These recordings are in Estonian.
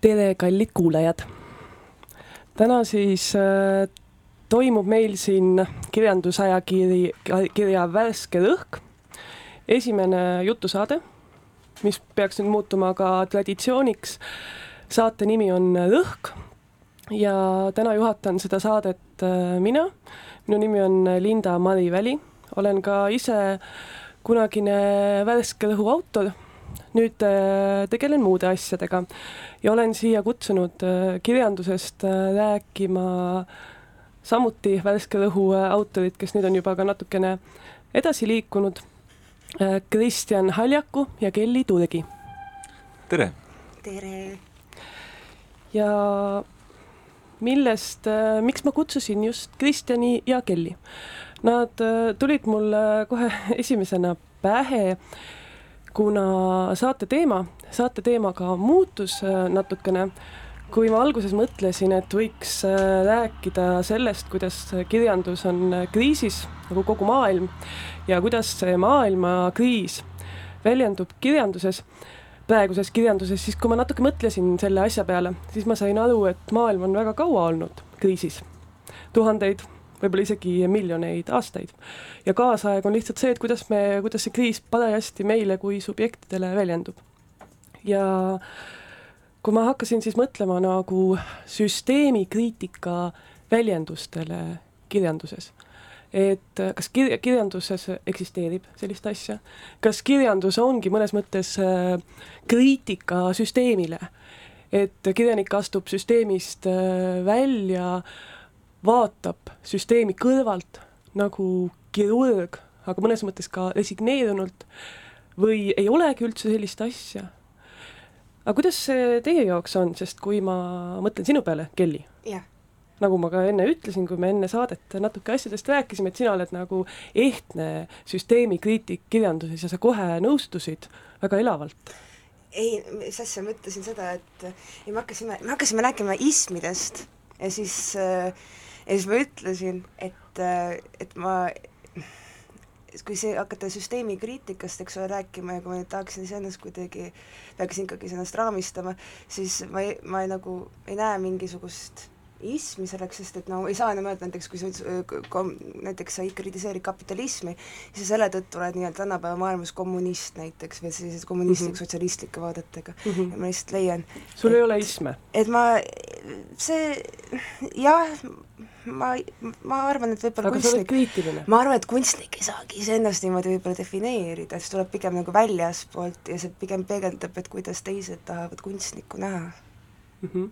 tere, kallid kuulajad! täna siis äh, toimub meil siin kirjandusajakiri, kirja Värske Lõhk, esimene jutusaade, mis peaks nüüd muutuma ka traditsiooniks. saate nimi on Lõhk ja täna juhatan seda saadet äh, mina. minu nimi on Linda-Mari Väli, olen ka ise kunagine Värske Lõhu autor nüüd äh, tegelen muude asjadega ja olen siia kutsunud äh, kirjandusest äh, rääkima samuti Värske Lõhu autorid, kes nüüd on juba ka natukene edasi liikunud. Kristjan Haljaku ja Kelly Turgi. tere! tere! ja millest, miks ma kutsusin just Kristjani ja Kelly? Nad tulid mulle kohe esimesena pähe kuna saate teema, saate teema ka muutus natukene, kui ma alguses mõtlesin, et võiks rääkida sellest, kuidas kirjandus on kriisis, nagu kogu maailm, ja kuidas see maailmakriis väljendub kirjanduses, praeguses kirjanduses, siis kui ma natuke mõtlesin selle asja peale, siis ma sain aru, et maailm on väga kaua olnud kriisis, tuhandeid võib-olla isegi miljoneid aastaid. ja kaasaeg on lihtsalt see, et kuidas me, kuidas see kriis parajasti meile kui subjektidele väljendub. ja kui ma hakkasin siis mõtlema nagu süsteemikriitika väljendustele kirjanduses, et kas kir-, kirjanduses eksisteerib sellist asja, kas kirjandus ongi mõnes mõttes äh, kriitika süsteemile, et kirjanik astub süsteemist äh, välja äh, vaatab süsteemi kõrvalt nagu kirurg, aga mõnes mõttes ka resigneerunult või ei olegi üldse sellist asja. aga kuidas see teie jaoks on, sest kui ma mõtlen sinu peale, Kelly, nagu ma ka enne ütlesin, kui me enne saadet natuke asjadest rääkisime, et sina oled nagu ehtne süsteemikriitik kirjanduses ja sa kohe nõustusid väga elavalt. Ei, mis asja, ma ütlesin seda, et ei, me hakkasime, me hakkasime rääkima ismidest ja siis äh, ja siis ma ütlesin, et, et ma, kui see, hakata süsteemi kriitikast, eks ole, rääkima ja kui ma nüüd tahaksin iseennast kuidagi, peaksin ikkagi ennast raamistama, siis ma ei, ma ei, nagu ei näe mingisugust ismi selleks, sest et no ei saa enam öelda näiteks, kui sa näiteks sa kritiseerid kapitalismi, siis selle tõttu oled nii-öelda tänapäeva maailmas kommunist näiteks või sellised kommunistlik mm -hmm. sotsialistlike vaadetega mm. -hmm. ja ma lihtsalt leian sul et, ei ole isme? et ma, see jah, ma, ma arvan, et võib-olla kunstnik, ma arvan, et kunstnik ei saagi iseennast niimoodi võib-olla defineerida, see tuleb pigem nagu väljaspoolt ja see pigem peegeldab, et kuidas teised tahavad kunstnikku näha mm. -hmm.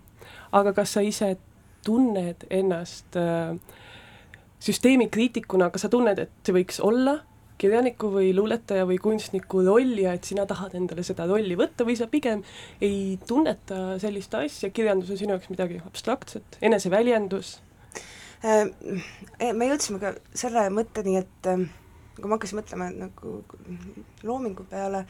aga kas sa ise tunned ennast äh, süsteemikriitikuna, kas sa tunned, et see võiks olla kirjaniku või luuletaja või kunstniku roll ja et sina tahad endale seda rolli võtta või sa pigem ei tunneta sellist asja, kirjandus on sinu jaoks midagi abstraktset, eneseväljendus? Äh, me jõudsime ka selle mõtteni, et kui ma hakkasin mõtlema nagu loomingu peale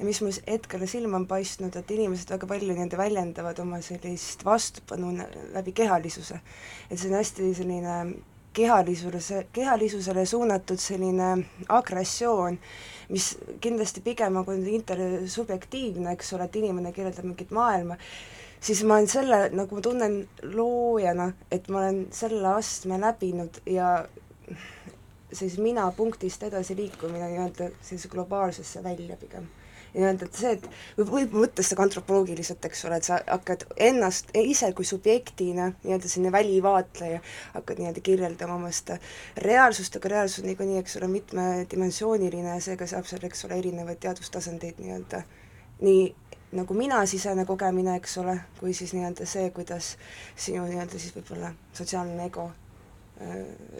ja mis mul hetkel silma on paistnud, et inimesed väga palju nii-öelda väljendavad oma sellist vastupanu läbi kehalisuse. et see on hästi selline kehalisuse, kehalisusele suunatud selline agressioon, mis kindlasti pigem nagu intersubjektiivne, eks ole, et inimene kirjeldab mingit maailma, siis ma olen selle, nagu ma tunnen loojana, et ma olen selle astme läbinud ja siis mina punktist edasi liikumine nii-öelda sellise globaalsesse välja pigem. Nii-öelda, et see, et võib, võib võtta seda antropoloogiliselt, eks ole, et sa hakkad ennast ise kui subjektina, nii-öelda selline välivaatleja, hakkad nii-öelda kirjeldama oma seda reaalsust, aga reaalsus on niikuinii, eks ole, mitmedimensiooniline ja seega saab seal, eks ole, erinevaid teadustasandeid nii-öelda nii nagu mina sisene kogemine, eks ole, kui siis nii-öelda see, kuidas sinu nii-öelda siis võib-olla sotsiaalne ego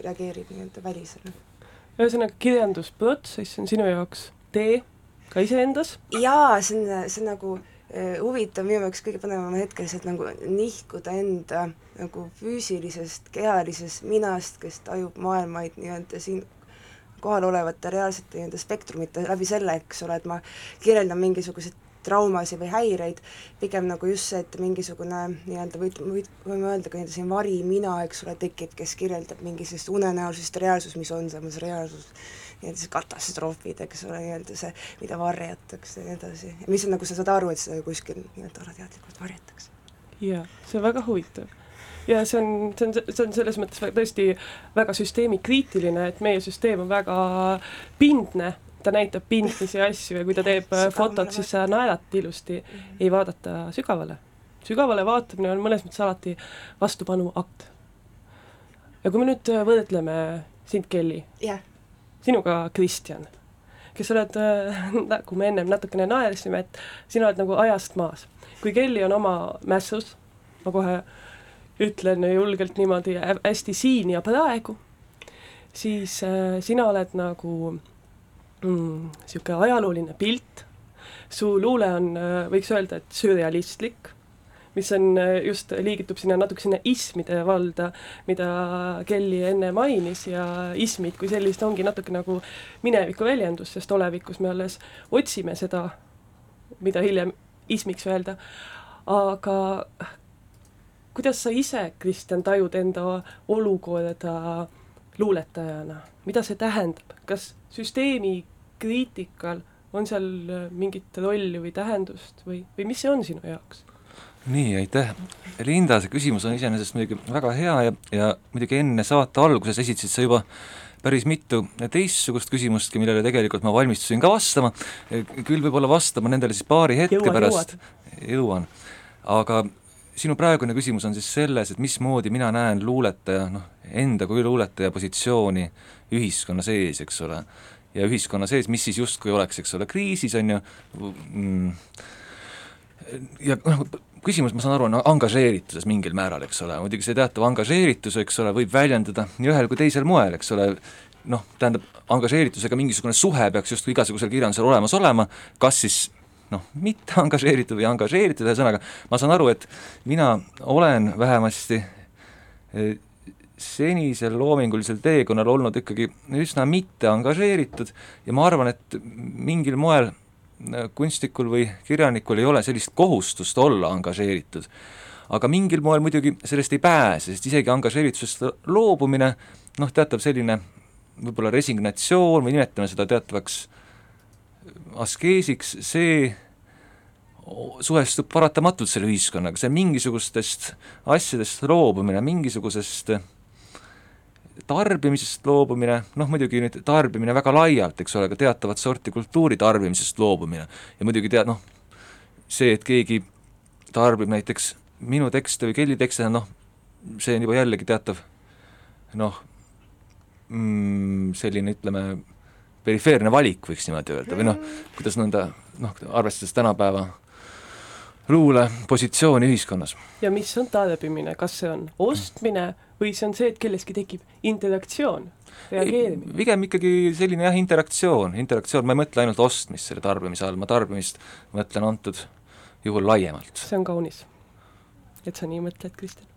reageerib nii-öelda välisele. ühesõnaga, kirjandusprotsess on sinu jaoks tee ka iseendas? jaa, see on, see on nagu äh, huvitav, minu jaoks kõige põnevam hetk lihtsalt nagu nihkuda enda nagu füüsilisest, kehalisest minast, kes tajub maailmaid nii-öelda siin kohalolevate reaalsete nii-öelda spektrumite läbi selle, eks ole, et ma kirjeldan mingisuguseid traumasid või häireid, pigem nagu just see, et mingisugune nii-öelda võid, võime öelda ka nii-öelda siin varimina, eks ole, tekib, kes kirjeldab mingi sellist unenäolisest reaalsust, mis on samas reaalsus, nii-öelda see katastroofid, eks ole, nii-öelda see, mida varjatakse ja nii edasi, mis on nagu, sa saad aru, et seda kuskil nii-öelda alateadlikult varjatakse. jaa, see on väga huvitav. Ja see on, see on, see on selles mõttes tõesti väga süsteemikriitiline, et meie süsteem on väga pindne, ta näitab pindmisi asju ja kui ta teeb fotot, siis sa naerad ilusti, ei vaadata sügavale. sügavale vaatamine on mõnes mõttes alati vastupanu akt. ja kui me nüüd võrdleme sind, Kelly yeah., sinuga, Kristjan, kes oled, nagu me ennem natukene naersime, et sina oled nagu ajast maas. kui Kelly on oma mässus, ma kohe ütlen julgelt niimoodi hästi siin ja praegu, siis äh, sina oled nagu niisugune mm, ajalooline pilt, su luule on äh,, võiks öelda, et sürrealistlik, mis on äh, just, liigitub sinna natuke sinna ismide valda, mida Kelly enne mainis ja ismid kui sellist ongi natuke nagu mineviku väljendus, sest olevikus me alles otsime seda, mida hiljem ismiks öelda, aga kuidas sa ise, Kristjan, tajud enda olukorda luuletajana, mida see tähendab, kas süsteemi kriitikal on seal mingit rolli või tähendust või, või mis see on sinu jaoks? nii, aitäh. Linda, see küsimus on iseenesest muidugi väga hea ja, ja muidugi enne saate alguses esitasid sa juba päris mitu teistsugust küsimustki, millele tegelikult ma valmistusin ka vastama, küll võib-olla vastama nendele siis paari hetke Jõuad, pärast, jõuan. aga sinu praegune küsimus on siis selles, et mismoodi mina näen luuletaja, noh, enda kui luuletaja positsiooni ühiskonna sees, eks ole. Ja ühiskonna sees, mis siis justkui oleks, eks ole, kriisis, on ju mm,, ja noh, küsimus, ma saan aru, on angažeerituses mingil määral, eks ole, muidugi see teatav angažeeritus, eks ole, võib väljendada nii ühel kui teisel moel, eks ole, noh, tähendab, angažeeritusega mingisugune suhe peaks justkui igasugusel kirjandusel olemas olema, kas siis noh, mitte angažeeritud või angažeeritud, ühesõnaga ma saan aru, et mina olen vähemasti senisel loomingulisel teekonnal olnud ikkagi üsna mitte angažeeritud ja ma arvan, et mingil moel eh, kunstnikul või kirjanikul ei ole sellist kohustust olla angažeeritud. aga mingil moel muidugi sellest ei pääse, sest isegi angažeeritusest loobumine noh, teatav selline võib-olla resignatsioon või nimetame seda teatavaks askeesiks, see suhestub paratamatult selle ühiskonnaga, see mingisugustest asjadest loobumine, mingisugusest tarbimisest loobumine, noh muidugi nüüd tarbimine väga laialt, eks ole, ka teatavat sorti kultuuri tarbimisest loobumine. Ja muidugi tead noh, see, et keegi tarbib näiteks minu tekste või Kelly tekste, noh, see on juba jällegi teatav noh mm,, selline ütleme, perifeerne valik, võiks niimoodi öelda, või noh, kuidas nõnda noh, arvestades tänapäeva luule positsiooni ühiskonnas. ja mis on tarbimine, kas see on ostmine või see on see, et kelleski tekib interaktsioon, reageerimine? pigem ikkagi selline jah, interaktsioon, interaktsioon, ma ei mõtle ainult ostmist selle tarbimise all, ma tarbimist mõtlen antud juhul laiemalt. see on kaunis, et sa nii mõtled, Kristjan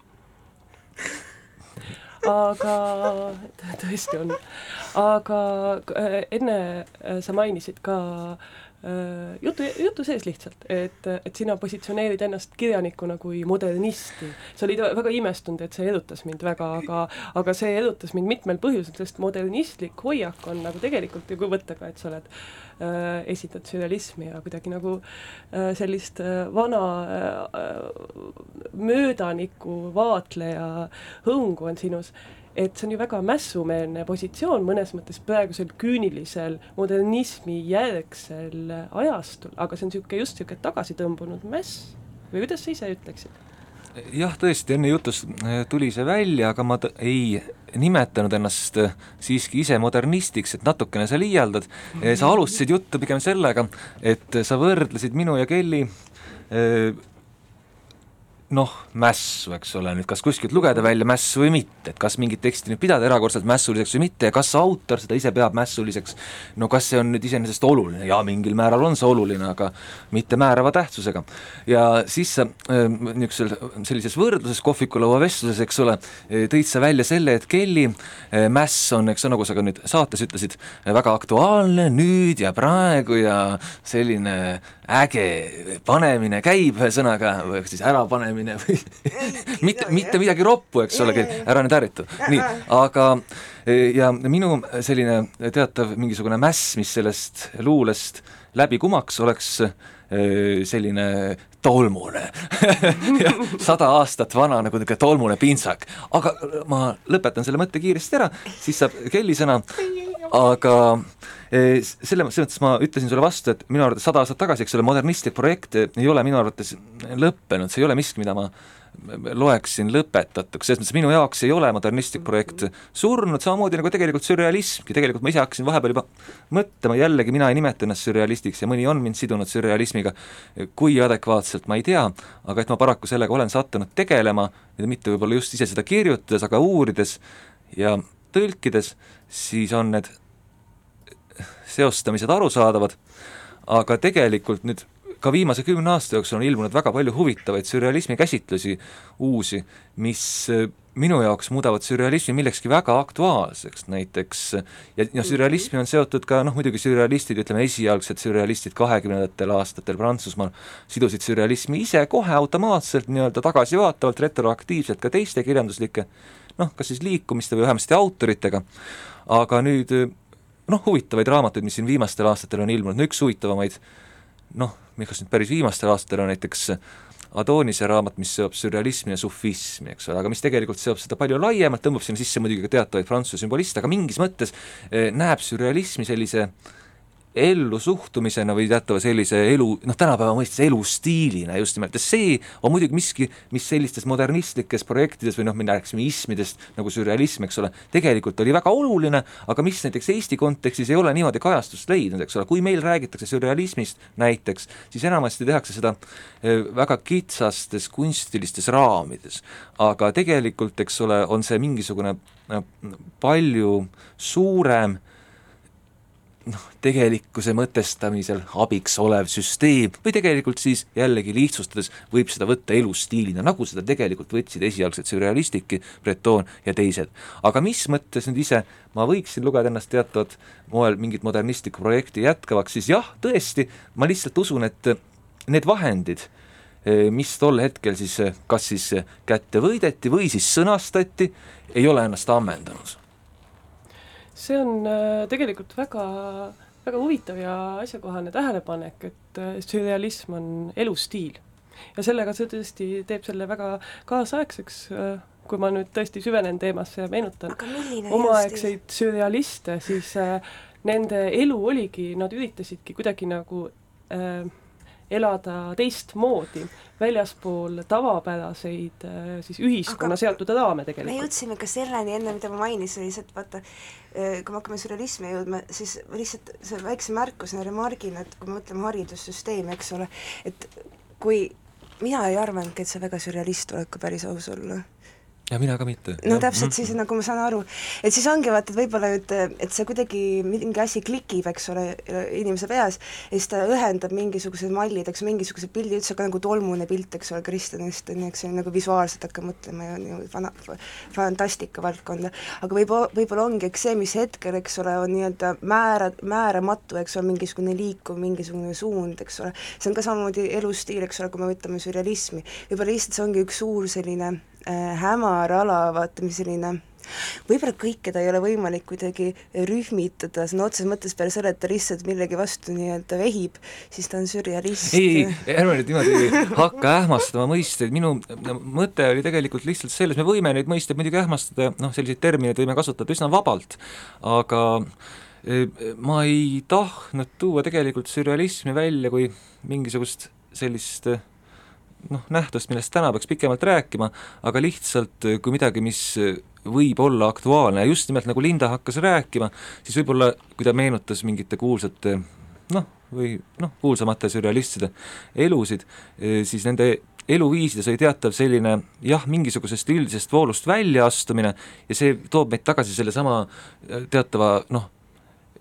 aga tõesti on, aga äh, enne äh, sa mainisid ka äh, jutu, jutu sees lihtsalt, et, et sina positsioneerid ennast kirjanikuna kui modernisti. sa olid väga imestunud, et see erutas mind väga, aga, aga see erutas mind mitmel põhjusel, sest modernistlik hoiak on nagu tegelikult ju, kui võtta ka, et sa oled äh, esitad sürrealismi ja kuidagi nagu äh, sellist äh, vana äh, möödaniku vaatleja hõngu on sinus et see on ju väga mässumeelne positsioon mõnes mõttes praegusel küünilisel modernismi järgsel ajastul, aga see on niisugune just niisugune tagasitõmbunud mäss või kuidas sa ise ütleksid? jah, tõesti, enne jutust äh, tuli see välja, aga ma ei nimetanud ennast äh, siiski ise modernistiks, et natukene sa liialdad. Äh, sa alustasid juttu pigem sellega, et sa võrdlesid minu ja Kelly noh, mässu, eks ole, nüüd kas kuskilt lugeda välja mässu või mitte, et kas mingit teksti nüüd pidada erakordselt mässuliseks või mitte ja kas autor seda ise peab mässuliseks, no kas see on nüüd iseenesest oluline, jaa, mingil määral on see oluline, aga mitte määrava tähtsusega. ja siis sa äh, niisugusel, sellises võrdluses kohvikulaua vestluses, eks ole, tõid sa välja selle, et Kelly äh, mäss on, eks ole, nagu sa ka nüüd saates ütlesid, väga aktuaalne nüüd ja praegu ja selline äge panemine käib, ühesõnaga, siis ärapanemine või mitte, mitte midagi roppu, eks ole, ära nüüd ärritu. nii, aga ja minu selline teatav mingisugune mäss, mis sellest luulest läbi kumaks, oleks selline tolmune. Sada aastat vana nagu niisugune tolmune pintsak. aga ma lõpetan selle mõtte kiiresti ära, siis saab Kelly sõna, aga selles, selles mõttes ma ütlesin sulle vastu, et minu arvates sada aastat tagasi, eks ole, modernistlik projekt ei ole minu arvates lõppenud, see ei ole miski, mida ma loeksin lõpetatuks, selles mõttes minu jaoks ei ole modernistlik projekt surnud, samamoodi nagu tegelikult sürrealismki, tegelikult ma ise hakkasin vahepeal juba mõtlema, jällegi mina ei nimeta ennast sürrealistiks ja mõni on mind sidunud sürrealismiga, kui adekvaatselt, ma ei tea, aga et ma paraku sellega olen sattunud tegelema, mitte võib-olla just ise seda kirjutades, aga uurides ja tõlkides, siis on need seostamised arusaadavad, aga tegelikult nüüd ka viimase kümne aasta jooksul on ilmunud väga palju huvitavaid sürrealismi käsitlusi, uusi, mis äh, minu jaoks muudavad sürrealismi millekski väga aktuaalseks, näiteks ja, ja sürrealismi on seotud ka noh, muidugi sürrealistid, ütleme esialgsed sürrealistid kahekümnendatel aastatel Prantsusmaal sidusid sürrealismi ise kohe automaatselt nii-öelda tagasivaatavalt, retroaktiivselt ka teiste kirjanduslike noh, kas siis liikumiste või vähemasti autoritega, aga nüüd noh, huvitavaid raamatuid, mis siin viimastel aastatel on ilmunud, no üks huvitavamaid noh, kas nüüd päris viimastel aastatel on näiteks Adonise raamat, mis seob sürrealismi ja sufismi, eks ole, aga mis tegelikult seob seda palju laiemalt, tõmbab sinna sisse muidugi ka teatavaid prantsuse sümboliste, aga mingis mõttes eh, näeb sürrealismi sellise äh, ellu suhtumisena või teatava sellise elu, noh tänapäeva mõistes elustiilina just nimelt ja see on muidugi miski, mis sellistes modernistlikes projektides või noh, me rääkisime ismidest nagu sürrealism, eks ole, tegelikult oli väga oluline, aga mis näiteks Eesti kontekstis ei ole niimoodi kajastust leidnud, eks ole, kui meil räägitakse sürrealismist näiteks, siis enamasti tehakse seda eh, väga kitsastes kunstilistes raamides. aga tegelikult, eks ole, on see mingisugune palju suurem noh, tegelikkuse mõtestamisel abiks olev süsteem või tegelikult siis jällegi lihtsustades võib seda võtta elustiilina, nagu seda tegelikult võtsid esialgsed sürrealistiki, Breton ja teised. aga mis mõttes nüüd ise ma võiksin lugeda ennast teatavat moel mingit modernistlikku projekti jätkavaks, siis jah, tõesti, ma lihtsalt usun, et need vahendid, mis tol hetkel siis kas siis kätte võideti või siis sõnastati, ei ole ennast ammendanud see on äh, tegelikult väga, väga huvitav ja asjakohane tähelepanek, et äh, sürrealism on elustiil. ja sellega see tõesti teeb selle väga kaasaegseks, äh, kui ma nüüd tõesti süvenen teemasse ja meenutan omaaegseid sürrealiste, siis nende elu oligi, nad üritasidki kuidagi nagu äh, elada teistmoodi, väljaspool tavapäraseid äh, siis ühiskonna seatud raame tegelikult. me jõudsime ka selleni enne, mida ma mainisin, lihtsalt vaata, äh, kui me hakkame sürrealismi jõudma, siis lihtsalt see väikse märkusena, remargina, et kui me mõtleme haridussüsteemi, eks ole, et kui mina ei arvanudki, et sa väga sürrealist oled, kui päris aus olla ja mina ka mitte. no täpselt, siis nagu ma saan aru, et siis ongi vaata, et võib-olla nüüd, et see kuidagi mingi asi klikib, eks ole, inimese peas ja siis ta ühendab mingisugused mallid, eks mingisuguse pildi, üldse ka nagu tolmune pilt, eks ole, Kristjanist on ju, eks see nagu visuaalselt hakkab mõtlema ja nagu fana-, fantastika valdkonda, aga võib, võib-olla ongi, eks see, mis hetkel, eks ole, on nii-öelda määra, määramatu, eks ole, mingisugune liikuv, mingisugune suund, eks ole, see on ka samamoodi elustiil, eks ole, kui me võtame sürrealismi, võib-olla lihtsalt see ongi üks suur selline äh, hämar ala, vaata mis selline võib-olla kõike ta ei ole võimalik kuidagi rühmitada sõna otseses mõttes peale selle, et ta lihtsalt millegi vastu nii-öelda vehib, siis ta on sürrealist. ei, ei, ärme nüüd niimoodi hakka ähmastama mõisteid, minu mõte oli tegelikult lihtsalt selles, me võime neid mõisteid muidugi ähmastada, noh, selliseid termineid võime kasutada üsna vabalt, aga e, ma ei tahtnud tuua tegelikult sürrealismi välja kui mingisugust sellist noh, nähtust, millest täna peaks pikemalt rääkima, aga lihtsalt kui midagi, mis võib olla aktuaalne ja just nimelt nagu Linda hakkas rääkima, siis võib-olla kui ta meenutas mingite kuulsate noh, või noh, kuulsamate sürrealistide elusid, siis nende eluviisides oli teatav selline jah, mingisugusest üldisest voolust väljaastumine ja see toob meid tagasi sellesama teatava noh,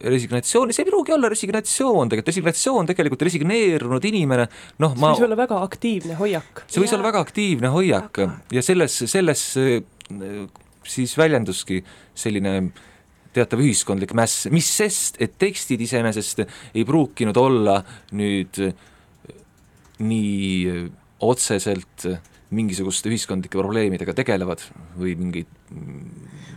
resignatsiooni, see ei pruugi olla resignatsioon tegelikult, resignatsioon tegelikult resigneerunud inimene, noh ma see võis olla väga aktiivne hoiak. see võis ja. olla väga aktiivne hoiak Aga. ja selles, selles siis väljenduski selline teatav ühiskondlik mäss, mis sest, et tekstid iseenesest ei pruukinud olla nüüd nii otseselt mingisuguste ühiskondlike probleemidega tegelevad või mingeid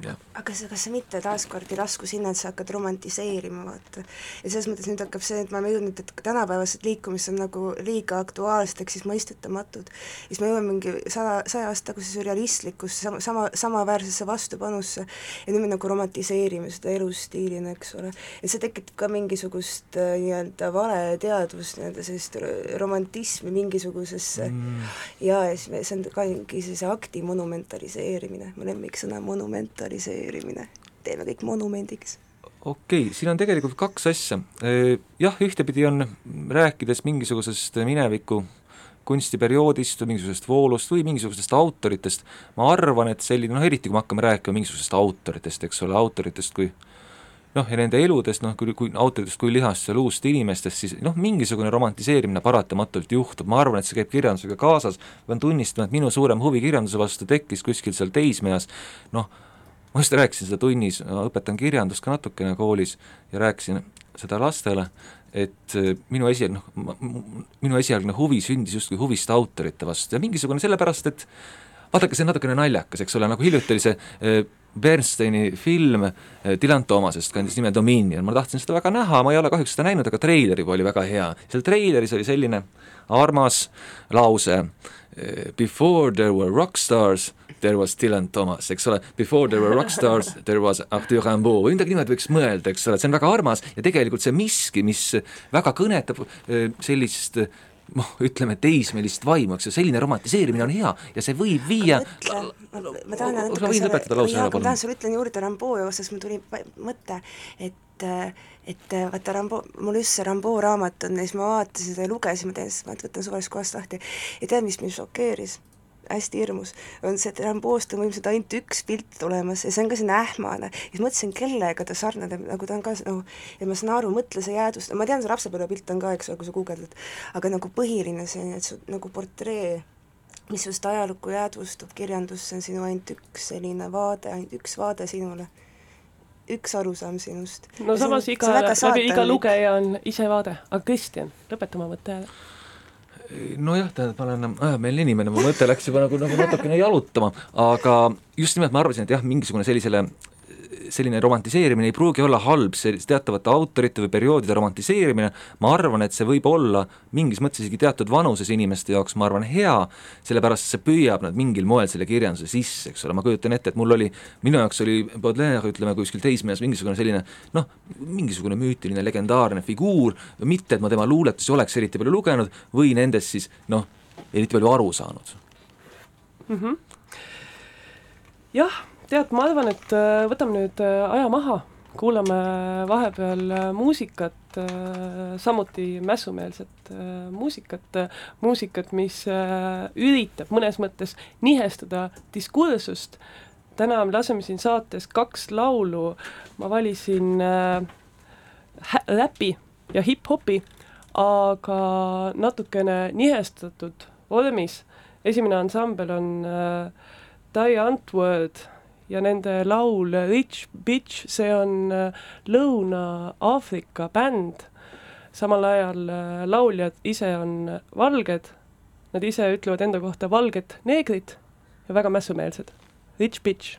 jah. aga kas, kas sa mitte taaskord ei lasku sinna, et sa hakkad romantiseerima, vaata. ja selles mõttes nüüd hakkab see, et me oleme jõudnud, et tänapäevased liikumised on nagu liiga aktuaalsed ehk siis mõistetamatud. siis me jõuame mingi saja, saja aasta taguse sürrealistlikkusse, sama, sama, samaväärsesse vastupanusse ja nüüd me nagu romantiseerime seda elustiilina, eks ole. ja see tekitab ka mingisugust äh, nii-öelda valeteadvust, nii-öelda sellist romantismi mingisugusesse mm. ja, ja siis me, see on ka mingi sellise akti monumentaliseerimine, mu lemmiksõna monumentaliseerimine, teeme kõik monumendiks okei okay,, siin on tegelikult kaks asja. Jah, ühtepidi on, rääkides mingisugusest mineviku kunstiperioodist või mingisugusest voolust või mingisugustest autoritest, ma arvan, et selline noh, eriti kui me hakkame rääkima mingisugusest autoritest, eks ole, autoritest kui noh, ja nende eludest, noh, kui, kui autoritest kui lihast ja luust inimestest, siis noh, mingisugune romantiseerimine paratamatult juhtub, ma arvan, et see käib kirjandusega kaasas, pean tunnistama, et minu suurem huvi kirjanduse vastu tekkis kuskil seal teismeeas, noh, ma just rääkisin seda tunnis, õpetan kirjandust ka natukene koolis ja rääkisin seda lastele, et äh, minu esialgne, noh, minu esialgne huvi sündis justkui huvist autorite vastu. Ja mingisugune sellepärast, et vaadake, see on natukene naljakas, eks ole, nagu hiljuti oli see äh, Bernsteini film äh, Dylan Thomasest kandis nime Dominion, ma tahtsin seda väga näha, ma ei ole kahjuks seda näinud, aga treiler juba oli väga hea. seal treileris oli selline armas lause Before there were rock stars there was Dylan Thomas, eks ole, before there were rock stars, there was Artur Rimbaud või midagi niimoodi võiks mõelda, eks ole, see on väga armas ja tegelikult see miski, mis väga kõnetab sellist noh, ütleme teismelist vaimu, eks ju, selline romantiseerimine on hea ja see võib viia ma tahan natuke selle, ma tahan sulle ütlen juurde Rimbaud osas, mul tuli mõte, et et vaata Rambo, mul just see Rambo raamat on ja siis ma vaatasin seda ja lugesin, ma teen, ma võtan suvalisest kohast lahti ja tead, mis mind šokeeris? Hästi hirmus, on see, et Ramboost on võimsalt ainult üks pilt olemas ja see on ka selline ähmane. ja siis mõtlesin, kellega ta sarnaneb, nagu ta on ka noh, ja ma saan aru, mõtle see jäädvus, ma tean, see lapsepõlvepilt on ka, eks ole, kui sa guugeldad, aga nagu põhiline selline, et su nagu portree, mis just ajalukku jäädvustub kirjandusse, on sinu ainult üks selline vaade, ainult üks vaade sinule üks arusaam sinust. no ja samas iga, läbi iga lugeja on ise vaade, aga Kristjan, lõpeta oma mõtte ära nojah, tähendab, ma olen ajameelne inimene, mu mõte läks juba nagu, nagu natukene jalutama, aga just nimelt ma arvasin, et jah, mingisugune sellisele selline romantiseerimine ei pruugi olla halb, see teatavate autorite või perioodide romantiseerimine, ma arvan, et see võib olla mingis mõttes isegi teatud vanuses inimeste jaoks, ma arvan, hea, sellepärast see püüab nad mingil moel selle kirjanduse sisse, eks ole, ma kujutan ette, et mul oli, minu jaoks oli Baudelaire, ütleme kuskil teismeeas mingisugune selline noh, mingisugune müütiline legendaarne figuur, mitte et ma tema luuletusi oleks eriti palju lugenud või nendest siis noh, eriti palju aru saanud mm. -hmm. jah tead, ma arvan, et äh, võtame nüüd äh, aja maha, kuulame vahepeal äh, muusikat, samuti mässumeelset muusikat, muusikat, mis üritab mõnes mõttes nihestada diskursust. täna me laseme siin saates kaks laulu, ma valisin räpi ja hip-hopi, aga natukene nihestatud vormis. esimene ansambel on äh, Die Antwoord ja nende laul Rich Bitch, see on äh, Lõuna-Aafrika bänd, samal ajal äh, lauljad ise on valged, nad ise ütlevad enda kohta valged neegrid ja väga mässumeelsed. Rich Bitch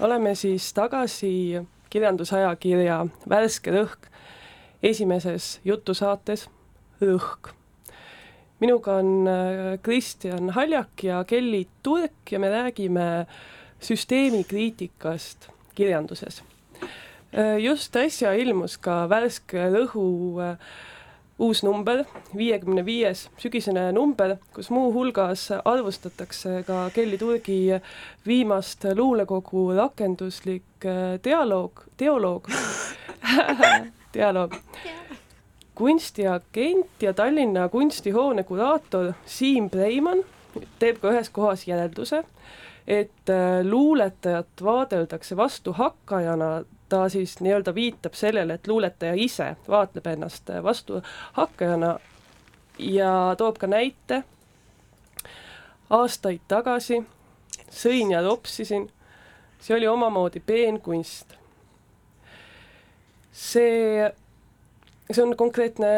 oleme siis tagasi kirjandusajakirja Värske Rõhk esimeses jutusaates Rõhk. minuga on äh, Kristjan Haljak ja Kelly Turk ja me räägime süsteemikriitikast kirjanduses. just äsja ilmus ka Värske Rõhu äh, uus number, viiekümne viies sügisene number, kus muuhulgas arvustatakse ka Kelly Turgi viimast luulekogu rakenduslik äh, dialoog, dialoog dialoog. kunstiagent ja Tallinna kunstihoone kuraator Siim Preimann teeb ka ühes kohas järelduse, et äh, luuletajat vaadeldakse vastuhakkajana ta siis nii-öelda viitab sellele, et luuletaja ise vaatleb ennast vastuhakkajana ja toob ka näite. aastaid tagasi sõin ja topsisin, see oli omamoodi peenkunst. see, see on konkreetne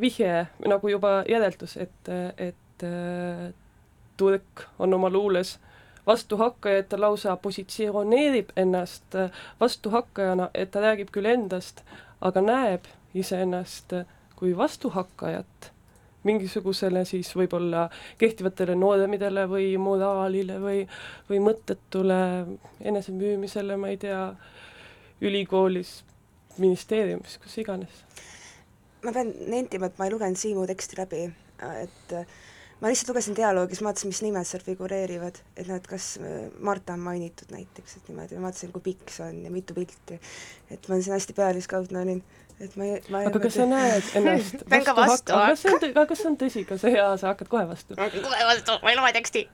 vihje nagu juba järeldus, et, et äh, Turk on oma luules vastuhakkaja, et ta lausa positsioneerib ennast vastuhakkajana, et ta räägib küll endast, aga näeb iseennast kui vastuhakkajat mingisugusele siis võib-olla kehtivatele normidele või moraalile või, või mõttetule enesemüümisele, ma ei tea, ülikoolis, ministeeriumis, kus iganes. ma pean nentima, et ma ei lugenud Siimu teksti läbi, et ma lihtsalt lugesin dialoogi, siis ma vaatasin, mis nimed seal figureerivad, et noh, et kas Marta on mainitud näiteks, et niimoodi, ma vaatasin, kui pikk see on ja mitu pilti. et ma siin hästi pealiskaudne olin, et ma ei, ma ei aga kas sa näed ennast vastu aga kas see on, aga kas see on tõsi, kas see hea, sa hakkad kohe vastu? kohe vastu, ma ei loe teksti.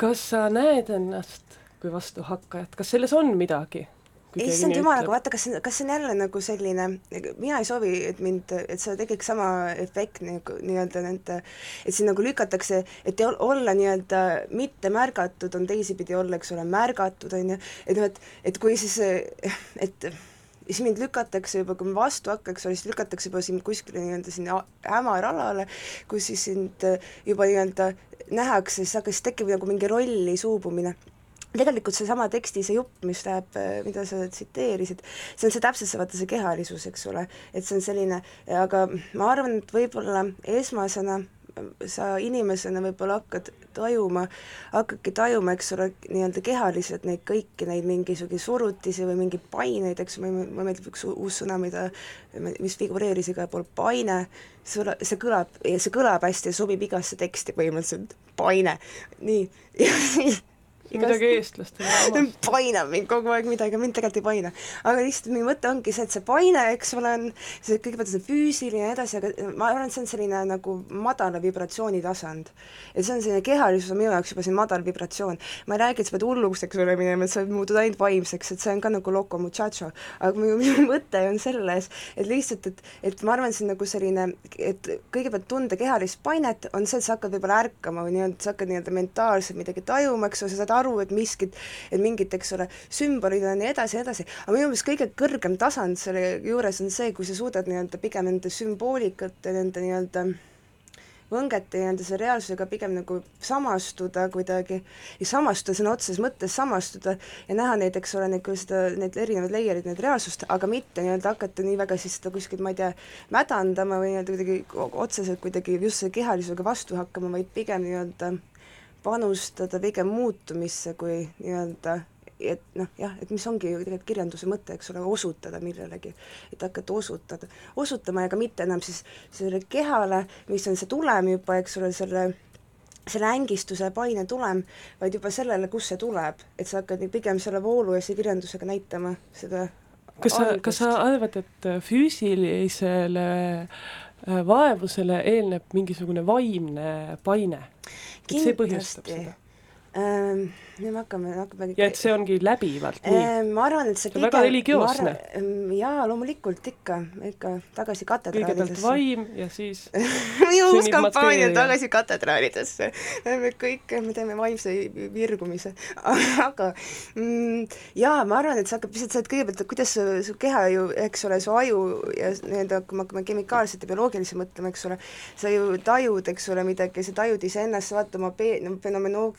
kas sa näed ennast kui vastuhakkajat, kas selles on midagi? Issand jumal, aga vaata, kas, kas see on jälle nagu selline, mina ei soovi, et mind, et see tekiks sama efekt nagu nii-öelda nende, et siin nagu lükatakse, et olla nii-öelda mitte märgatud, on teisipidi olla, eks ole, märgatud, on ju, et noh, et, et kui siis, et siis mind lükatakse juba, kui ma vastu hakkaks, siis lükatakse juba sind kuskile nii-öelda sinna hämaralale, kus siis sind juba nii-öelda nähakse, siis hakkas, tekib nagu mingi rolli suubumine tegelikult seesama teksti, see jupp, mis läheb, mida sa tsiteerisid, see on see täpselt see, vaata see kehalisus, eks ole, et see on selline, aga ma arvan, et võib-olla esmasena sa inimesena võib-olla hakkad tajuma, hakkadki tajuma, eks ole, nii-öelda kehaliselt neid kõiki neid mingisuguseid surutisi või mingeid paineid, eks, mulle meeldib üks uus sõna, mida, mis figureeris igal pool, paine, see, see kõlab, see kõlab hästi ja sobib igasse teksti põhimõtteliselt, paine, nii, midagi eestlastele painab mind kogu aeg midagi, mind tegelikult ei paina. aga lihtsalt meie mõte ongi see, et see paine, eks ole, on see kõigepealt see füüsiline ja edasi, aga ma arvan, et see on selline nagu madala vibratsiooni tasand. et see on selline kehalisus on minu jaoks juba siin madal vibratsioon. ma ei räägi, et sa pead hulluks, eks ole, minema, et sa muutud ainult vaimseks, et see on ka nagu loco muchacho, aga minu, minu mõte on selles, et lihtsalt, et, et ma arvan, see on nagu selline, et kõigepealt tunda kehalist painet, on see, et sa hakkad võib-olla ärkama või nii-öelda, sa hakkad nii-öelda mentaalselt midagi tajuma, eks ole, sa saad aru, et miskit, et mingid, eks ole, sümbolid ja nii edasi ja edasi, aga minu meelest kõige kõrgem tasand selle juures on see, kui sa suudad nii-öelda pigem nende sümboolikat ja nende nii-öelda võngete ja nende selle reaalsusega pigem nagu samastuda kuidagi, ja samastuda sõna otseses mõttes samastuda ja näha neid, eks ole, neid, seda, neid erinevaid layer'id, neid reaalsust, aga mitte nii-öelda hakata nii väga siis seda kuskilt, ma ei tea, mädandama või nii-öelda kuidagi otseselt kuidagi just selle kehalisusega vastu hakkama, vaid pigem nii-öelda panustada pigem muutumisse kui nii-öelda et noh, jah, et mis ongi ju tegelikult kirjanduse mõte, eks ole, osutada millelegi, et hakata osutada, osutama ja ka mitte enam siis sellele kehale, mis on see tulem juba, eks ole, selle selle ängistuse paine tulem, vaid juba sellele, kust see tuleb, et sa hakkad pigem selle voolu ja selle kirjandusega näitama seda kas sa, kas sa arvad, et füüsilisele äh, vaevusele eelneb mingisugune vaimne paine? Цей боги. Nüüd me hakkame, hakkame ja et see ongi läbivalt nii ähm,? ma arvan, et see, see on väga religioosne. Ähm, jaa, loomulikult ikka, ikka tagasi katedraalidesse. kõigepealt vaim ja siis minu uus kampaania on tagasi katedraalidesse. me kõik, me teeme vaimse virgumise aga mm, jaa, ma arvan, et see hakkab lihtsalt see, et kõigepealt, et kuidas su, su keha ju, eks ole, su aju ja nii-öelda, kui me hakkame kemikaalselt ja bioloogiliselt mõtlema, eks ole, sa ju tajud, eks ole, midagi, sa tajud iseennast, sa vaatad oma pe-, no fenomeno-,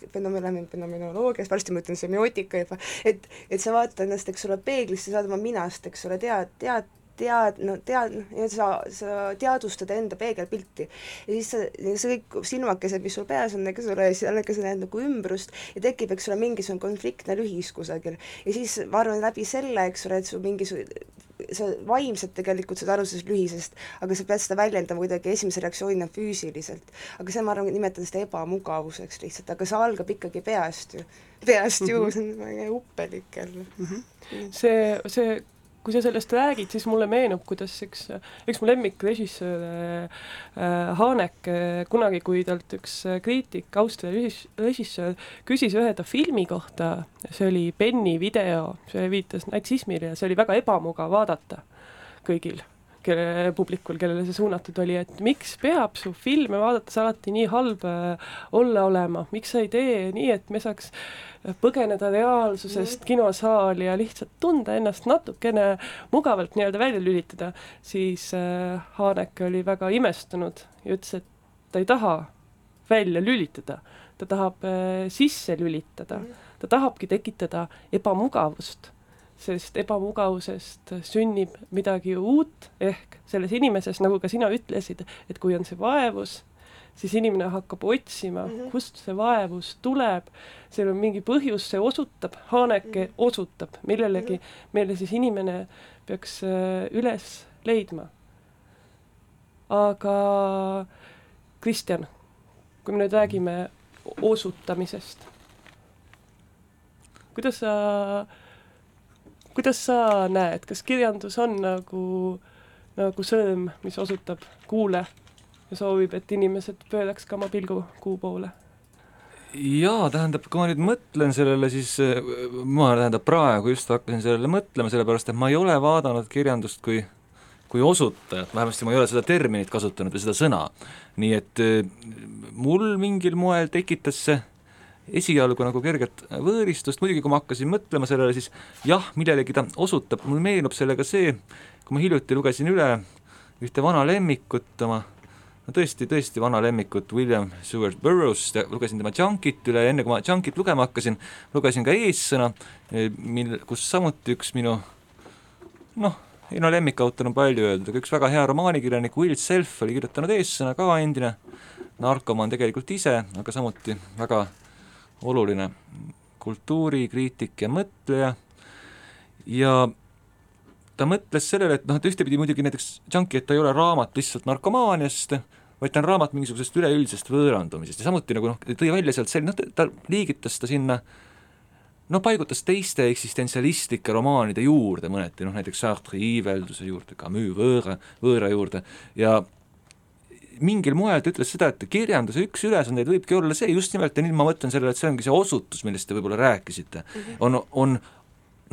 fenomenoloogias, varsti ma ütlen semiootika juba, et, et sa vaatad ennast, eks ole, peeglisse, saad oma minast, eks ole, tead, tead, tead, no tead, noh, sa, sa teadvustad enda peegelpilti. ja siis sa, see kõik silmakesed, mis sul peas on, eks ole, sellega sa näed nagu ümbrust ja tekib, eks ole, mingisugune konfliktne lühis kusagil. ja siis ma arvan, läbi selle, eks ole, et su mingisugune sa vaimselt tegelikult saad aru sellest lühisest, aga sa pead seda väljendama kuidagi esimese reaktsioonina füüsiliselt. aga see, ma arvan, nimetan seda ebamugavuseks lihtsalt, aga see algab ikkagi peast ju, peast ju mm, -hmm. see on väga uppelik jälle mm. -hmm. see, see kui sa sellest räägid, siis mulle meenub, kuidas üks, üks mu lemmikrežissöör äh, Hanek äh, kunagi, kui talt üks äh, kriitik, Austria režissöör, küsis ühe ta filmi kohta, see oli Benny video, see viitas natsismile ja see oli väga ebamugav vaadata kõigil kelle, publikul, kellele see suunatud oli, et miks peab su filme vaadates alati nii halb äh, olla olema, miks sa ei tee nii, et me saaks põgeneda reaalsusest mm. kinosaali ja lihtsalt tunda ennast natukene mugavalt nii-öelda välja lülitada, siis äh, Haneke oli väga imestunud ja ütles, et ta ei taha välja lülitada, ta tahab äh, sisse lülitada. Mm., ta tahabki tekitada ebamugavust sellest ebamugavusest sünnib midagi uut, ehk selles inimeses, nagu ka sina ütlesid, et kui on see vaevus, siis inimene hakkab otsima mm, -hmm. kust see vaevus tuleb, seal on mingi põhjus, see osutab, Haneke mm -hmm. osutab millelegi, mhm. mille siis inimene peaks äh, üles leidma. aga Kristjan, kui me nüüd räägime osutamisest, kuidas sa äh, kuidas sa näed, kas kirjandus on nagu, nagu sõõm, mis osutab kuule ja soovib, et inimesed pööraks ka oma pilgu kuu poole? jaa, tähendab, kui ma nüüd mõtlen sellele, siis ma tähendab praegu just hakkasin sellele mõtlema, sellepärast et ma ei ole vaadanud kirjandust kui kui osutajat, vähemasti ma ei ole seda terminit kasutanud või seda sõna. nii et äh, mul mingil moel tekitas see esialgu nagu kerget võõristust, muidugi kui ma hakkasin mõtlema sellele, siis jah, millelegi ta osutab, mul meenub sellega see, kui ma hiljuti lugesin üle ühte vana lemmikut oma no tõesti, tõesti vana lemmikut William Seward Burroughs, lugesin tema Junkit üle, enne kui ma Junkit lugema hakkasin, lugesin ka eessõna, eh, mil, kus samuti üks minu noh, ei no lemmikautor on palju öeldud, aga üks väga hea romaanikirjanik Will Self oli kirjutanud eessõna ka endine narkomaan tegelikult ise, aga samuti väga oluline. Kultuurikriitik ja mõtleja. Ja ta mõtles sellele, et noh, et ühtepidi muidugi näiteks Junkie, et ta ei ole raamat lihtsalt narkomaaniast, vaid ta on raamat mingisugusest üleüldisest võõrandumisest. Ja samuti nagu noh, tõi välja sealt selline, noh, ta liigitas ta sinna noh, paigutas teiste eksistentsialistlike romaanide juurde mõneti, noh näiteks Sartre iivelduse juurde, Camus võõra, võõra juurde. Ja mingil moel ta ütles seda, et kirjanduse üks ülesandeid võibki olla see just nimelt ja nüüd ma mõtlen sellele, et see ongi see osutus, millest te võib-olla rääkisite. Mm, -hmm. on, on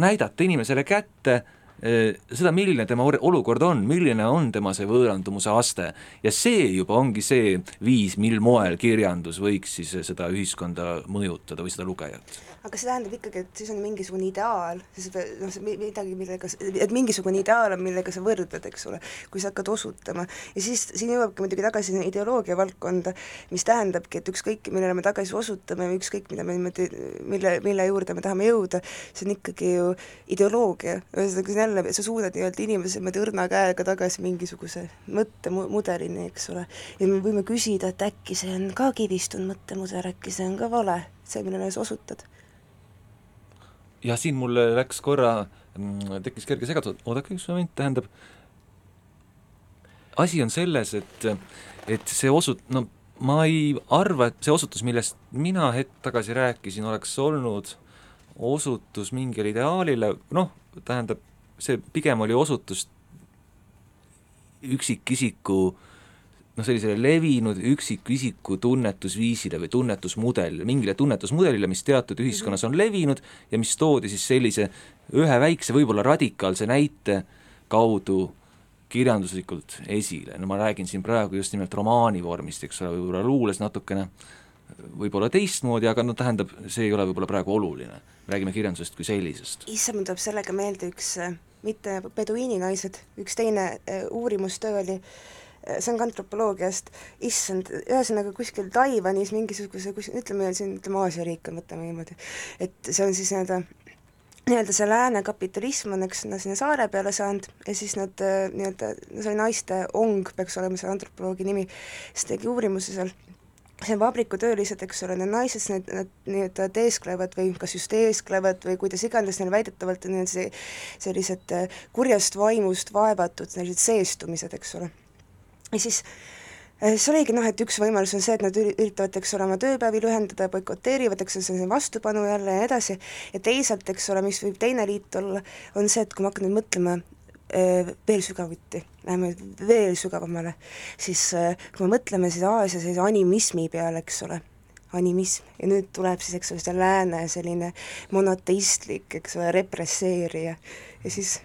näidata inimesele kätte Äh, seda, milline tema olukord on, milline on tema see võõrandumuse aste. Ja see juba ongi see viis, mil moel kirjandus võiks siis seda ühiskonda mõjutada või seda lugejat aga see tähendab ikkagi, et siis on mingisugune ideaal, siis noh, see midagi, millega, et mingisugune ideaal on, millega sa võrdled, eks ole, kui sa hakkad osutama. ja siis siin jõuabki muidugi tagasi sinna ideoloogia valdkonda, mis tähendabki, et ükskõik, millele me tagasi osutame või ükskõik, mida me niimoodi, mille, mille juurde me tahame jõuda, see on ikkagi ju ideoloogia, ühesõnaga jälle sa suudad nii-öelda inimese niimoodi õrna käega tagasi mingisuguse mõttemudelini, eks ole, ja me võime küsida, et äkki see on ka kivistunud mõttemudel, äkki see on ka vale, see, millele sa osutad ja siin mul läks korra, mm, tekkis kerge segadus, oodake üks moment, tähendab, asi on selles, et, et see osut-, no ma ei arva, et see osutus, millest mina hetk tagasi rääkisin, oleks olnud osutus mingile ideaalile, noh, tähendab, see pigem oli osutus üksikisiku äh, noh, sellisele levinud üksikisiku tunnetusviisile või tunnetusmudelile, mingile tunnetusmudelile, mis teatud ühiskonnas on levinud ja mis toodi siis sellise ühe väikse, võib-olla radikaalse näite kaudu kirjanduslikult esile, no ma räägin siin praegu just nimelt romaani vormist, eks ole, võib-olla luules natukene võib-olla teistmoodi, aga no tähendab, see ei ole võib-olla praegu oluline, räägime kirjandusest kui sellisest. issand, mul tuleb sellega meelde üks mitte peduiini naised, üks teine äh, uurimustöö oli äh, see on ka antropoloogiast, issand, ühesõnaga kuskil Taiwanis mingisuguse, kus ütleme siin, ütleme Aasia riik on, võtame niimoodi, et see on siis nii-öelda nii-öelda see lääne kapitalism on, eks, sinna saare peale saanud ja siis nad nii-öelda, see oli naiste ong, peaks olema selle antropoloogi nimi, siis tegi uurimuse seal, see vabrikutöölised, eks ole, need naised, need, nad nii-öelda teesklevad või kas just teesklevad või kuidas iganes neil väidetavalt on see, sellised kurjast vaimust vaevatud sellised seestumised, eks ole ja siis äh, siis oligi noh, et üks võimalus on see, et nad üritavad, eks ole, oma tööpäevi lühendada, boikoteerivad, eks ole, see on vastupanu jälle ja nii edasi, ja teisalt, eks ole, mis võib teine liit olla, on see, et kui ma hakkan nüüd mõtlema äh, veel sügavuti, läheme veel sügavamale, siis äh, kui me mõtleme siis Aasia sellise animismi peale, eks ole, animism ja nüüd tuleb siis, eks ole, see lääne selline monoteistlik, eks ole, represseerija ja siis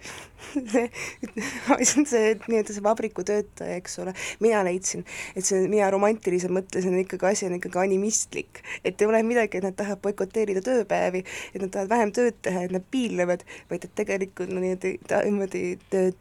see, see, et nii-öelda see vabrikutöötaja, eks ole, mina leidsin, et see, mina romantiliselt mõtlesin, ikkagi asi on ikkagi animistlik. et ei ole midagi, et nad tahavad boikoteerida tööpäevi, et nad tahavad vähem tööd teha, et nad piinlevad, vaid et tegelikult niimoodi, niimoodi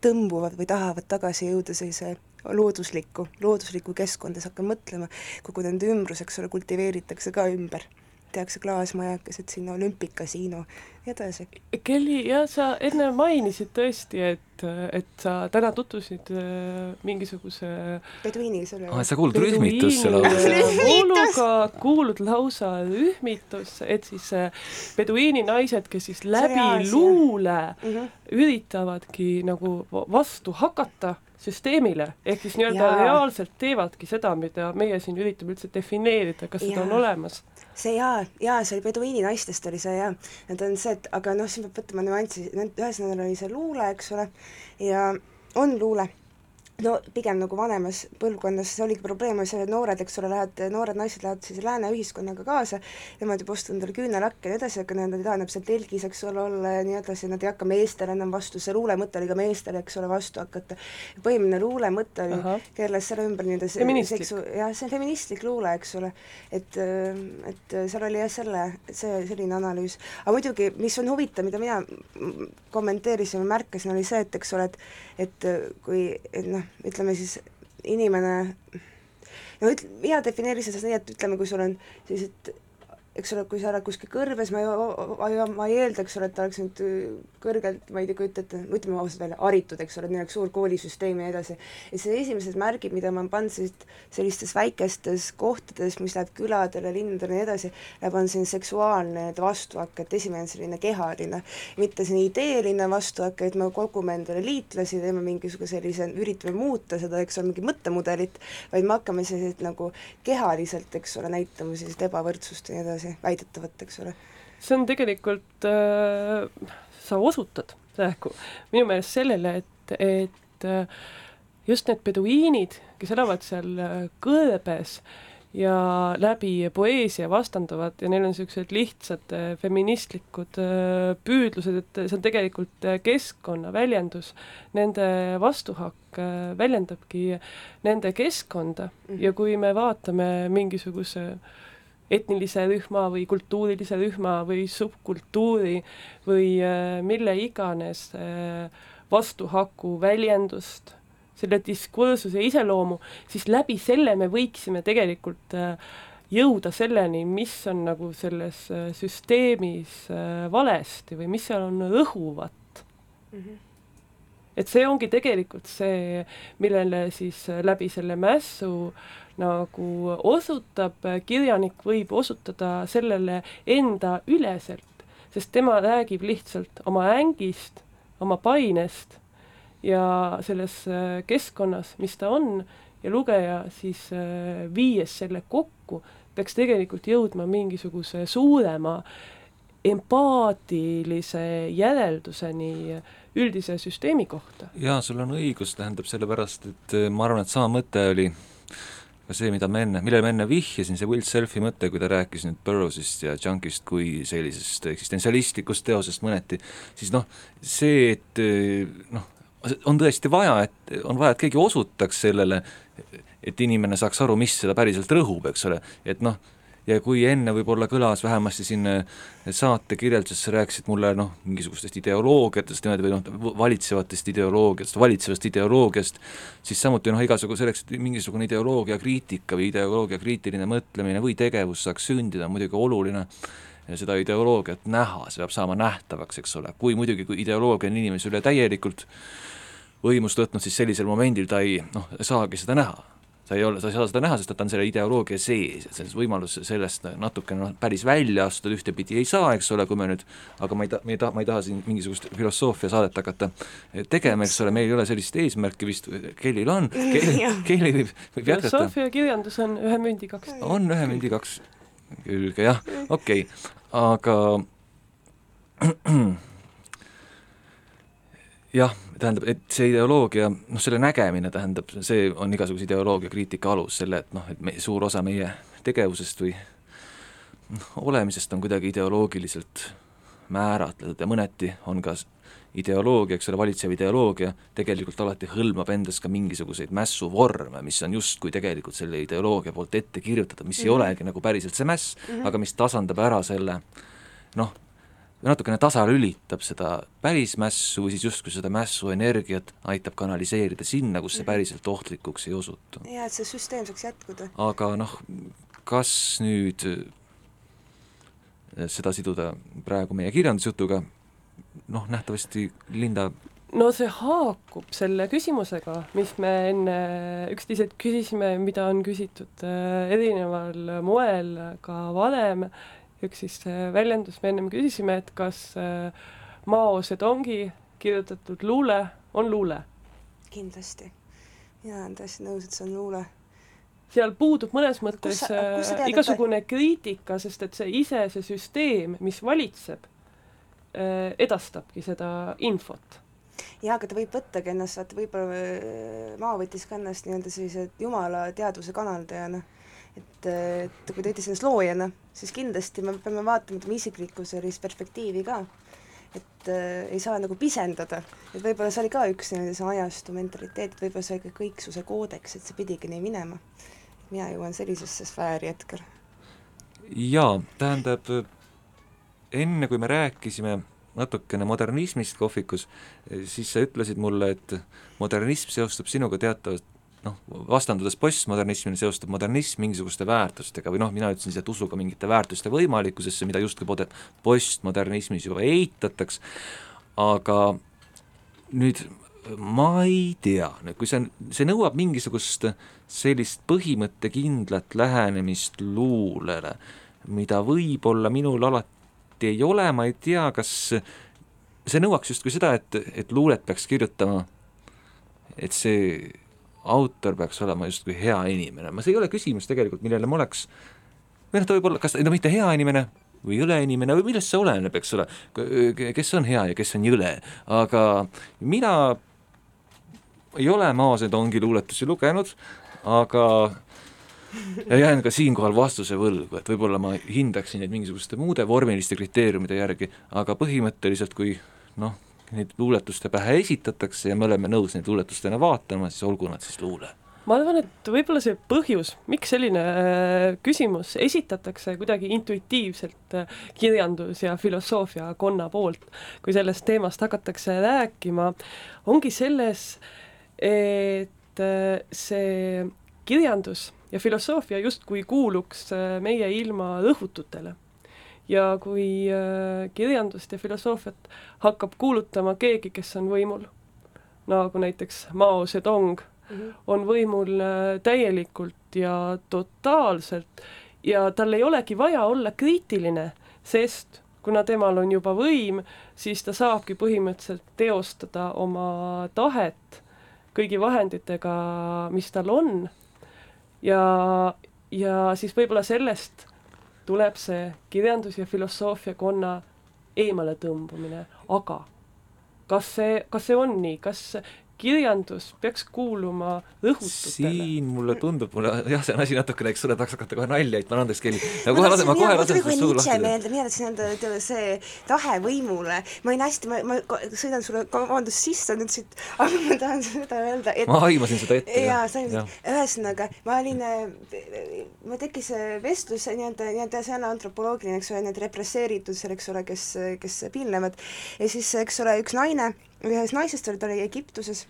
tõmbuvad või tahavad tagasi jõuda sellise looduslikku, looduslikku keskkonda, siis hakkan mõtlema, kogu nende ümbrus, eks ole, kultiveeritakse ka ümber tehakse klaasmajakesed sinna, olümpikasiino ja edasi. Kelly, jah, sa enne mainisid tõesti, et, et sa täna tutvusid äh, mingisuguse peduiini, see oli ah, sa kuulud rühmitusse lausa. vooluga kuulud lausa rühmitusse, et siis peduiini naised, kes siis läbi luule mm -hmm. üritavadki nagu vastu hakata süsteemile, ehk siis nii-öelda reaalselt teevadki seda, mida meie siin üritame üldse defineerida, kas ja. seda on olemas. See jaa, jaa, see oli peduiini naistest oli see jaa, et on see, et aga noh, siin peab võtma nüanssi, ühesõnaga oli see luule, eks ole, ja on luule, no pigem nagu vanemas põlvkonnas, see oligi probleem, see noored, eks ole, lähevad, noored naised lähevad siis lääne ühiskonnaga kaasa, nemad juba ostavad endale küünelakke ja nii edasi, aga nad ei taha enam seal telgis, eks ole, olla ja nii edasi, nad ei hakka meestele enam vastu, see luule mõte oli ka meestele, eks ole, vastu hakata. põhimõtteline luule mõte oli, keerles selle ümber nii-öelda seksu-, jah, see on feministlik luule, eks ole, et, et seal oli jah, selle, see, selline analüüs. aga muidugi, mis on huvitav, mida mina kommenteerisin või märkasin, oli see, et eks ole, et et kui, et noh, ütleme siis inimene no üt-, mina defineerin seda nii, et ütleme, kui sul on sellised eks ole, kui sa oled kuskil kõrves, ma ei, ma ei, eelda, eks ole, et ta oleks nüüd äh, kõrgelt, ma ei tea, kujuta ette, ütleme ausalt välja, haritud, eks ole, et neil oleks suur koolisüsteem ja nii edasi. ja see esimesed märgid, mida ma olen pannud sellised, sellistes väikestes kohtades, mis läheb küladele, linnadele ja nii edasi, on selline seksuaalne vastuhakk, et esimene on selline kehaline, mitte selline ideeline vastuhakk, et me kogume endale liitlasi, teeme mingisuguse sellise, üritame muuta seda, eks ole, mingit mõttemudelit, vaid me hakkame selliseid nagu kehaliselt, eks ole, näitama sellist ebavõrdsust ja nii edasi, väidetavat, eks ole. see on tegelikult äh,, sa osutad praegu minu meelest sellele, et, et äh, just need peduiinid, kes elavad seal äh, kõrbes ja läbi poeesia vastanduvad ja neil on niisugused lihtsad äh, feministlikud äh, püüdlused, et see on tegelikult äh, keskkonna väljendus. Nende vastuhakk äh, väljendabki nende keskkonda ja kui me vaatame mingisuguse etnilise rühma või kultuurilise rühma või subkultuuri või äh, mille iganes äh, vastuhaku väljendust, selle diskursuse iseloomu, siis läbi selle me võiksime tegelikult äh, jõuda selleni, mis on nagu selles süsteemis valesti või mis seal on rõhuvat et see ongi tegelikult see, millele siis äh, läbi selle mässu nagu osutab, kirjanik võib osutada sellele enda üleselt, sest tema räägib lihtsalt oma ängist, oma painest ja selles äh, keskkonnas, mis ta on, ja lugeja siis äh, viies selle kokku, peaks tegelikult jõudma mingisuguse suurema empaatilise järelduseni üldise süsteemi kohta. jaa, sul on õigus, tähendab sellepärast, et eh, ma arvan, et sama mõte oli ka see, mida ma enne, millele ma enne vihjasin, see Will Selfi mõte, kui ta rääkis nüüd Burroughsist ja Junkist kui sellisest eksistentsialistlikust teosest mõneti, siis noh, see, et eh, noh, on tõesti vaja, et on vaja, et keegi osutaks sellele, et inimene saaks aru, mis seda päriselt rõhub, eks ole, et noh, ja kui enne võib-olla kõlas vähemasti siin äh, saate kirjelduses, sa rääkisid mulle noh, mingisugustest ideoloogiatest niimoodi või noh, valitsevatest ideoloogiatest, valitsevast ideoloogiast, siis samuti noh, igasugu selleks, et mingisugune ideoloogia kriitika või ideoloogia kriitiline mõtlemine või tegevus saaks sündida, on muidugi oluline. Ja seda ideoloogiat näha, see peab saama nähtavaks, eks ole, kui muidugi, kui ideoloogia on inimese üle täielikult võimust võtnud, siis sellisel momendil ta ei noh, saagi seda näha sa ei ole, sa ei saa seda näha, sest et ta on selle ideoloogia sees, et selles võimalus sellest natukene noh, päris välja astuda ühtepidi ei saa, eks ole, kui me nüüd, aga ma ei ta-, me ei taha, ma ei taha siin mingisugust filosoofiasaadet hakata tegema, eks ole, meil ei ole sellist eesmärki vist, Kellil on, Kelly võib, võib jätkata. filosoofia ja kirjandus on ühe mündi kaks. on ühe mündi kaks külge, jah, okei okay., aga jah, tähendab, et see ideoloogia, noh selle nägemine tähendab, see on igasuguse ideoloogia kriitika alus, selle, et noh, et me, suur osa meie tegevusest või noh, olemisest on kuidagi ideoloogiliselt määratletud ja mõneti on ka ideoloogia, eks ole, valitsev ideoloogia tegelikult alati hõlmab endas ka mingisuguseid mässuvorme, mis on justkui tegelikult selle ideoloogia poolt ette kirjutatud, mis mm -hmm. ei olegi nagu päriselt see mäss mm, -hmm. aga mis tasandab ära selle noh, natukene tasalülitab seda päris mässu või siis justkui seda mässu energiat aitab kanaliseerida sinna, kus see päriselt ohtlikuks ei osutu. jaa, et see süsteem saaks jätkuda. aga noh, kas nüüd seda siduda praegu meie kirjandusjutuga, noh, nähtavasti Linda no see haakub selle küsimusega, mis me enne üksteiselt küsisime, mida on küsitud äh, erineval moel ka varem, üks siis äh, väljendus, me ennem küsisime, et kas äh, Mao Zedongi kirjutatud luule on luule. kindlasti. mina olen täiesti nõus, et see on luule seal puudub mõnes mõttes sa- kus sa tead, et igasugune kriitika, sest et see ise, see süsteem, mis valitseb, edastabki seda infot. jaa, aga ta võib võttagi ennast, vaata võib-olla äh, Mao võttis ka ennast nii-öelda sellise jumala teadvuse kanaldajana, et, et kui ta ütles ennast loojana, siis kindlasti me peame vaatama tema isiklikku sellist perspektiivi ka et äh, ei saa nagu pisendada, et võib-olla see oli ka üks see ajastu mentaliteet, võib-olla see oli ka kõiksuse koodeks, et see pidigi nii minema. mina jõuan sellisesse sfääri hetkel. jaa, tähendab, enne kui me rääkisime natukene modernismist kohvikus, siis sa ütlesid mulle, et modernism seostub sinuga teatavalt noh, vastandudes postmodernismile seostub modernism mingisuguste väärtustega või noh, mina ütlesin et usuga mingite väärtuste võimalikkusesse, mida justkui postmodernismis juba eitataks, aga nüüd ma ei tea, kui see, see nõuab mingisugust sellist põhimõttekindlat lähenemist luulele, mida võib-olla minul alati ei ole, ma ei tea, kas see nõuaks justkui seda, et, et luulet peaks kirjutama, et see autor peaks olema justkui hea inimene, ma, see ei ole küsimus tegelikult, millele ma oleks, või noh, ta võib olla, kas, no mitte hea inimene või jõle inimene või millest see oleneb, eks ole, kes on hea ja kes on jõle, aga mina ei ole Mao Zedongi luuletusi lugenud, aga ja jään ka siinkohal vastuse võlgu, et võib-olla ma hindaksin neid mingisuguste muude vormiliste kriteeriumide järgi, aga põhimõtteliselt kui noh, neid luuletuste pähe esitatakse ja me oleme nõus neid luuletustena vaatama, siis olgu nad siis luule. Ma arvan, et võib-olla see põhjus, miks selline äh, küsimus esitatakse kuidagi intuitiivselt äh, kirjandus- ja filosoofiakonna poolt, kui sellest teemast hakatakse rääkima, ongi selles, et äh, see kirjandus ja filosoofia justkui kuuluks meie ilma rõhututele ja kui äh, kirjandust ja filosoofiat hakkab kuulutama keegi, kes on võimul, nagu näiteks Mao Zedong mm, -hmm. on võimul äh, täielikult ja totaalselt ja tal ei olegi vaja olla kriitiline, sest kuna temal on juba võim, siis ta saabki põhimõtteliselt teostada oma tahet kõigi vahenditega, mis tal on. ja, ja siis võib-olla sellest tuleb see kirjandus- ja filosoofiakonna eemaletõmbumine, aga kas see, kas see on nii, kas kirjandus peaks kuuluma rõhututele. siin mulle tundub, mulle jah, see on asi natukene, eks ole, tahaks hakata kohe nalja heitma, andeks Kelly. aga kohe lase, ma kohe lasen sulle suu lahti. meelde, mina tahtsin ütleme see tahe võimule, ma olin hästi, ma, ma sõidan sulle, vabandust, sisse nüüd siit, aga ma tahan seda öelda, et ma aimasin seda ette. jaa, sa aimasid, ühesõnaga, ma olin, mul tekkis vestlus nii-öelda, nii-öelda see on antropoloogiline, eks ole, need represseeritud seal, eks ole, kes, kes piinlevad, ja siis, eks ole, üks naine ühest naisest oli, Egiptuses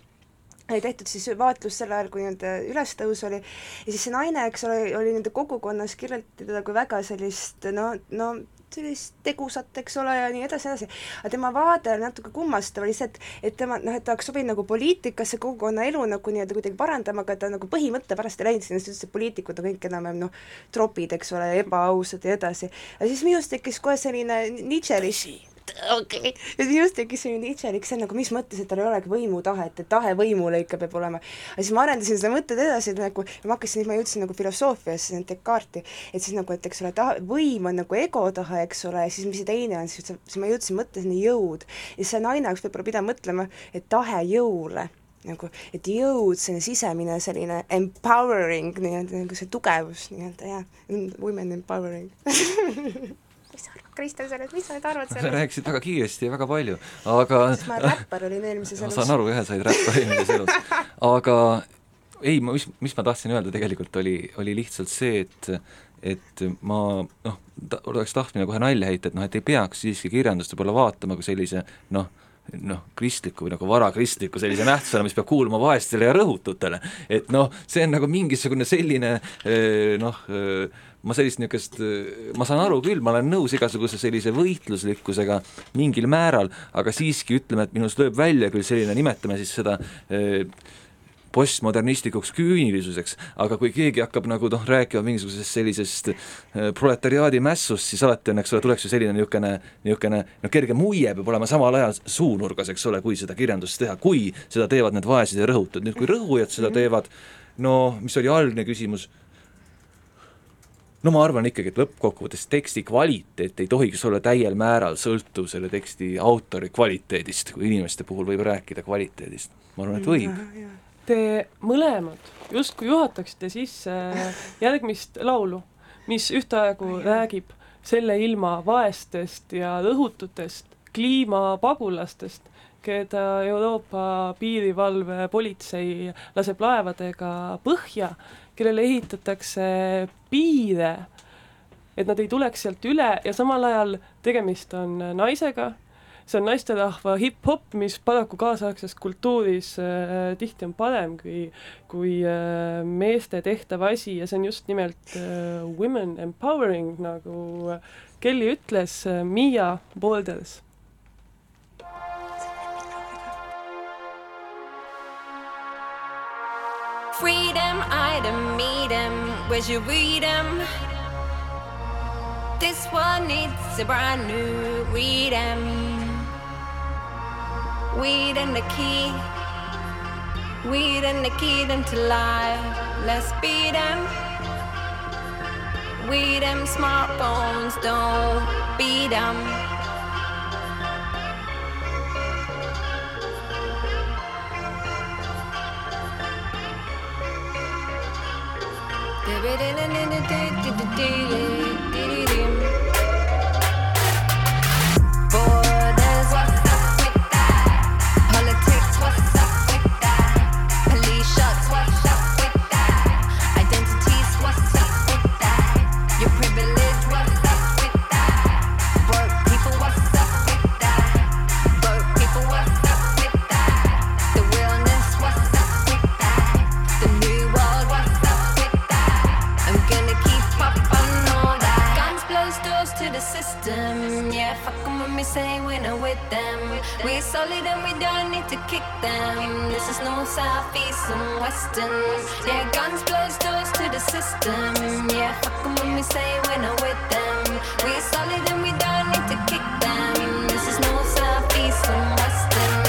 oli tehtud siis vaatlus sel ajal, kui nii-öelda ülestõus oli, ja siis see naine, eks ole, oli nende kogukonnas, kirjeldati teda kui väga sellist no, no sellist tegusat, eks ole, ja nii edasi, edasi. aga tema vaade oli natuke kummastav, oli see, et, et tema noh, et ta oleks sobinud nagu poliitikasse, kogukonna elu nagu nii-öelda kuidagi parandama, aga ta nagu põhimõtte pärast ei läinud sinna, sest ütles, et poliitikud on kõik enam-vähem noh, tropid, eks ole, ebaausad ja edasi. ja siis minust tekkis kohe selline Nietzsche'lik okei okay.. ja siis just tekkis selline itšelik, see nagu mis mõttes, et tal ei olegi võimutahet, et tahe võimule ikka peab olema. aga siis ma arendasin seda mõtted edasi, et nagu ma hakkasin, ma jõudsin nagu filosoofiasse, Descartes'i, et siis nagu, et eks ole, tahe, võim on nagu ego tahe, eks ole, ja siis mis see teine on, siis, siis ma jõudsin mõttesini jõud. ja siis see naine oleks võib-olla pidanud mõtlema, et tahe jõule nagu, et jõud, selline sisemine selline empowering nii-öelda, nagu see tugevus nii-öelda, jah, women empowering mis sa? Kristjan sellest, mis sa nüüd arvad sellest? sa rääkisid väga kiiresti ja väga palju, aga ma räppar olin eelmises elus. ma saan aru, jah, sa olid räppar eelmises elus. aga ei, ma, mis, mis ma tahtsin öelda tegelikult oli, oli lihtsalt see, et et ma noh, oleks tahtmine kohe nalja heita, et noh, et ei peaks siiski kirjandust võib-olla vaatama kui sellise noh, noh, kristliku või nagu varakristliku sellise nähtusena, mis peab kuuluma vaestele ja rõhututele. et noh, see on nagu mingisugune selline eh, noh, eh, ma sellist niisugust, ma saan aru küll, ma olen nõus igasuguse sellise võitluslikkusega mingil määral, aga siiski ütleme, et minust lööb välja küll selline, nimetame siis seda eh, postmodernistlikuks küünilisuseks, aga kui keegi hakkab nagu noh, rääkima mingisugusest sellisest eh, proletariaadi mässust, siis alati on, eks ole, tuleks ju selline niisugune, niisugune noh, kerge muie peab olema samal ajal suunurgas, eks ole, kui seda kirjandust teha, kui seda teevad need vaesed ja rõhutud, nüüd kui rõhujad seda mhm. teevad, no mis oli algne küsimus no ma arvan ikkagi, et lõppkokkuvõttes teksti kvaliteet ei tohiks olla täiel määral sõltuv selle teksti autori kvaliteedist, kui inimeste puhul võib rääkida kvaliteedist. ma arvan, et võib. Te mõlemad justkui juhataksite sisse järgmist laulu, mis ühtaegu räägib selle ilma vaestest ja lõhututest kliimapagulastest, keda Euroopa piirivalve politsei laseb laevadega põhja kellele ehitatakse piire, et nad ei tuleks sealt üle ja samal ajal tegemist on naisega, see on naisterahva hip-hop, mis paraku kaasaegses kultuuris äh, tihti on parem kui, kui äh, meeste tehtav asi ja see on just nimelt äh, women empowering, nagu Kelly ütles äh,, Miia Borders Freedom, I don't meet him. Where's your freedom? This one needs a brand new freedom. Weed and the key. Weed and the key them to life. Let's beat them. We them smartphones, don't beat them. baby, kick them. This is no south, east, and western. Yeah, guns blows doors to the system. Yeah, fuck fuck 'em when we say we're not with them. We're solid and we don't need to kick them. This is no south, east, and western.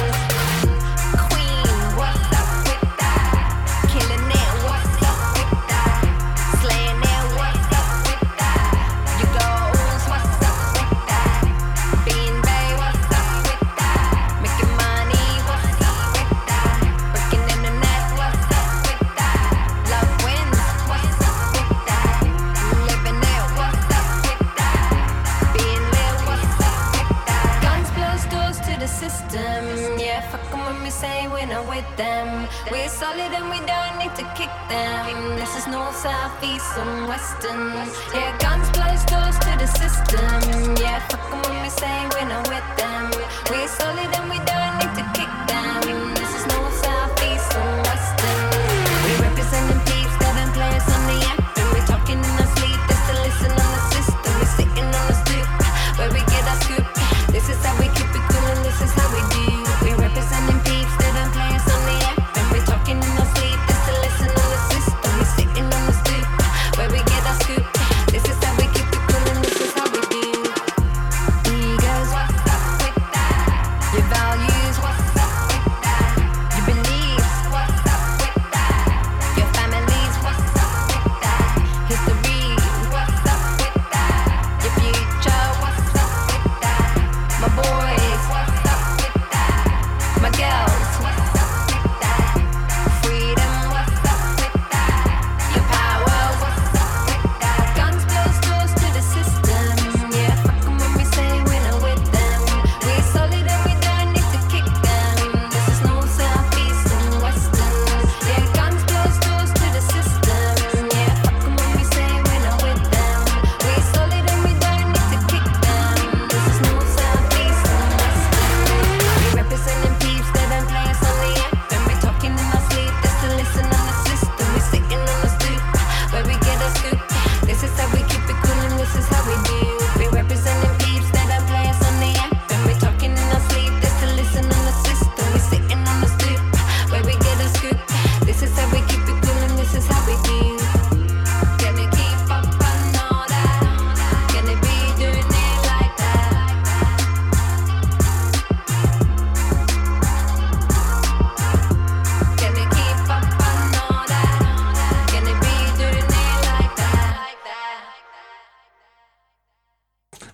South, east, and western. Yeah, guns blows doors to the system. Yeah, fuck 'em when we say we're not with them. We're solid and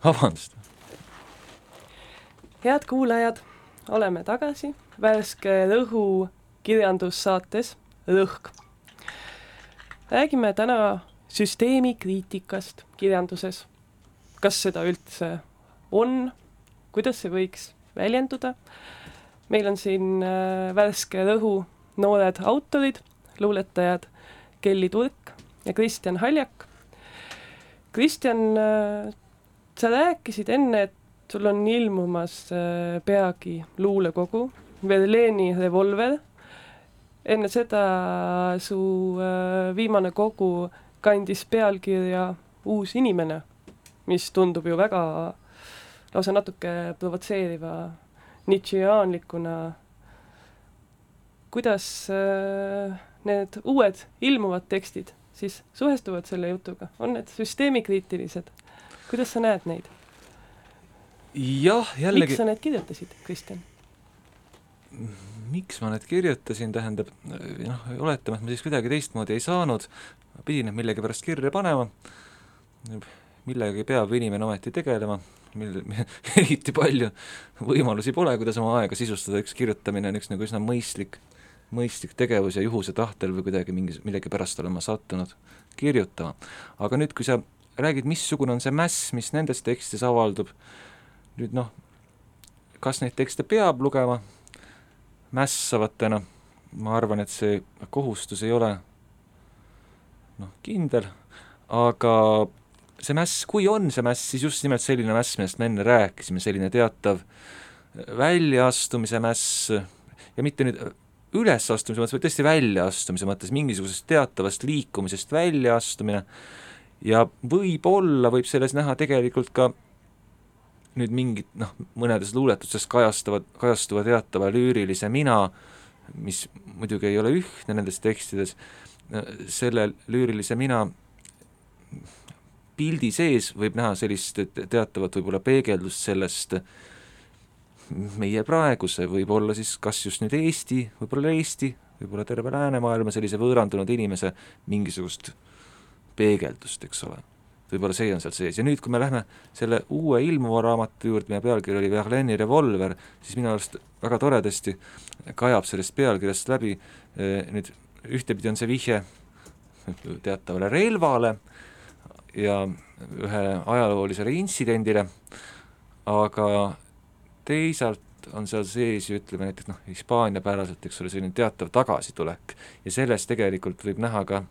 vabandust. head kuulajad, oleme tagasi värske Rõhu kirjandussaates Rõhk. räägime täna süsteemikriitikast kirjanduses. kas seda üldse on, kuidas see võiks väljenduda? meil on siin äh, värske Rõhu noored autorid, luuletajad Kelly Turk ja Kristjan Haljak. Kristjan, äh, sa rääkisid enne, et sul on ilmumas äh, peagi luulekogu Verleni revolver. enne seda su äh, viimane kogu kandis pealkirja Uus inimene, mis tundub ju väga lausa natuke provotseeriva nitšiaanlikuna. kuidas äh, need uued ilmuvad tekstid siis suhestuvad selle jutuga, on need süsteemikriitilised? Kuidas sa näed neid? jah, jällegi miks sa need kirjutasid, Kristjan? miks ma need kirjutasin, tähendab noh, oletame, et ma siis kuidagi teistmoodi ei saanud, ma pidin need millegipärast kirja panema, millegagi peab inimene ometi tegelema, mil eriti palju võimalusi pole, kuidas oma aega sisustada, üks kirjutamine on üks nagu üsna mõistlik, mõistlik tegevus ja juhuse tahtel või kuidagi mingi, millegipärast olen ma sattunud kirjutama. aga nüüd, kui sa räägid, missugune on see mäss, mis nendes tekstides avaldub, nüüd noh, kas neid tekste peab lugema mässavatena, ma arvan, et see kohustus ei ole noh, kindel, aga see mäss, kui on see mäss, siis just nimelt selline mäss, millest me enne rääkisime, selline teatav väljaastumise mäss. Ja mitte nüüd ülesastumise mõttes, vaid tõesti väljaastumise mõttes, mingisugusest teatavast liikumisest väljaastumine ja võib-olla võib selles näha tegelikult ka nüüd mingit noh, mõnedes luuletustes kajastavad, kajastuva teatava lüürilise mina, mis muidugi ei ole ühtne nendes tekstides, selle lüürilise mina pildi sees võib näha sellist teatavat võib-olla peegeldust sellest meie praeguse, võib-olla siis kas just nüüd Eesti, võib-olla Eesti, võib-olla terve läänemaailma sellise võõrandunud inimese mingisugust peegeldust, eks ole. Võib-olla see on seal sees. Ja nüüd, kui me lähme selle uue ilmuva raamatu juurde, mille pealkiri oli Verlaine revolver, siis minu arust väga toredasti kajab sellest pealkirjast läbi eh, nüüd ühtepidi on see vihje teatavale relvale ja ühe ajaloolisele intsidendile, aga teisalt on seal sees ju ütleme näiteks noh, Hispaania-päraselt, eks ole, selline teatav tagasitulek. Ja selles tegelikult võib näha ka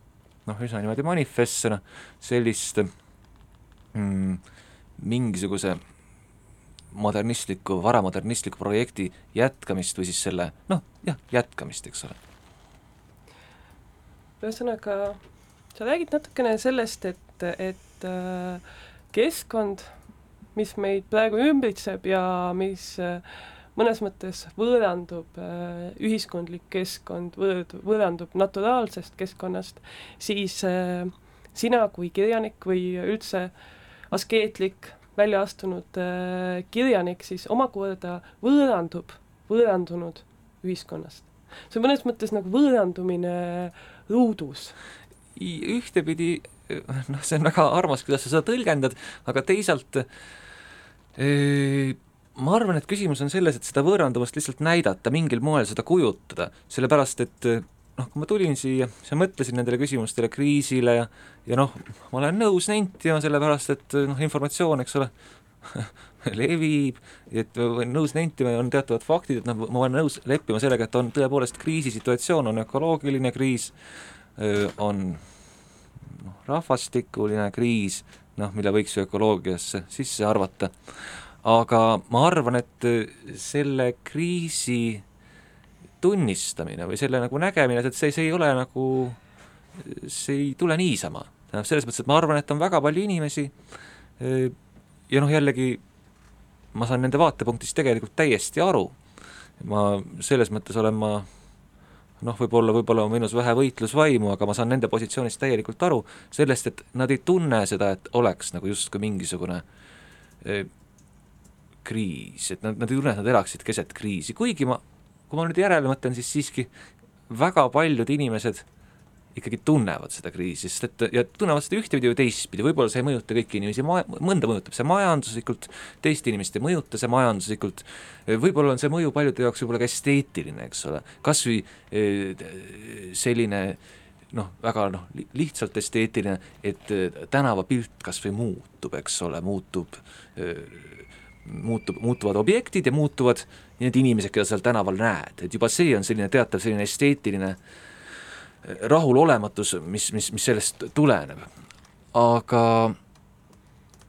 noh, üsna niimoodi manifestsena sellist mm, mingisuguse modernistliku, varamodernistliku projekti jätkamist või siis selle noh, jah, jätkamist, eks ole. ühesõnaga, sa räägid natukene sellest, et, et äh, keskkond, mis meid praegu ümbritseb ja mis äh, mõnes mõttes võõrandub, äh, ühiskondlik keskkond võõrd-, võõrandub naturaalsest keskkonnast, siis sina kui kirjanik või üldse äh, askeetlik, välja astunud äh, kirjanik siis omakorda võõrandub võõrandunud ühiskonnast. see on mõnes mõttes nagu võõrandumine ruudus. ühtepidi noh, see on väga armas, kuidas sa seda tõlgendad, aga teisalt öö, ma arvan, et küsimus on selles, et seda võõrandumist lihtsalt näidata, mingil moel seda kujutada, sellepärast et noh, kui ma tulin siia, siis ma mõtlesin nendele küsimustele, kriisile ja ja noh, ma olen nõus nentima, sellepärast et noh, informatsioon, eks ole levib, et nõus nentima on teatavad faktid, et noh, ma olen nõus leppima sellega, et on tõepoolest kriisisituatsioon, on ökoloogiline kriis, on noh, rahvastikuline kriis, noh, mille võiks ju ökoloogiasse sisse arvata, aga ma arvan, et selle kriisi tunnistamine või selle nagu nägemine, et see, see ei ole nagu, see ei tule niisama. tähendab, selles mõttes, et ma arvan, et on väga palju inimesi ja noh, jällegi ma saan nende vaatepunktist tegelikult täiesti aru, ma selles mõttes olen ma noh, võib-olla, võib-olla on minus vähe võitlusvaimu, aga ma saan nende positsioonist täielikult aru, sellest, et nad ei tunne seda, et oleks nagu justkui mingisugune eh, kriis, et nad, nad ei tunne, et nad elaksid keset kriisi, kuigi ma kui ma nüüd järele mõtlen, siis siiski väga paljud inimesed ikkagi tunnevad seda kriisi, sest et ja tunnevad seda ühtepidi või teistpidi, võib-olla see ei mõjuta kõiki inimesi, ma-, mõnda mõjutab see majanduslikult, teist inimest ei mõjuta see majanduslikult, võib-olla on see mõju paljude jaoks võib-olla ka esteetiline, eks ole, kas või eh, selline noh, väga noh, lihtsalt esteetiline, et eh, tänavapilt kas või muutub, eks ole, muutub muutub, muutuvad objektid ja muutuvad need inimesed, keda seal tänaval näed, et juba see on selline teatav selline esteetiline äh, rahulolematus, mis, mis, mis sellest tuleneb. aga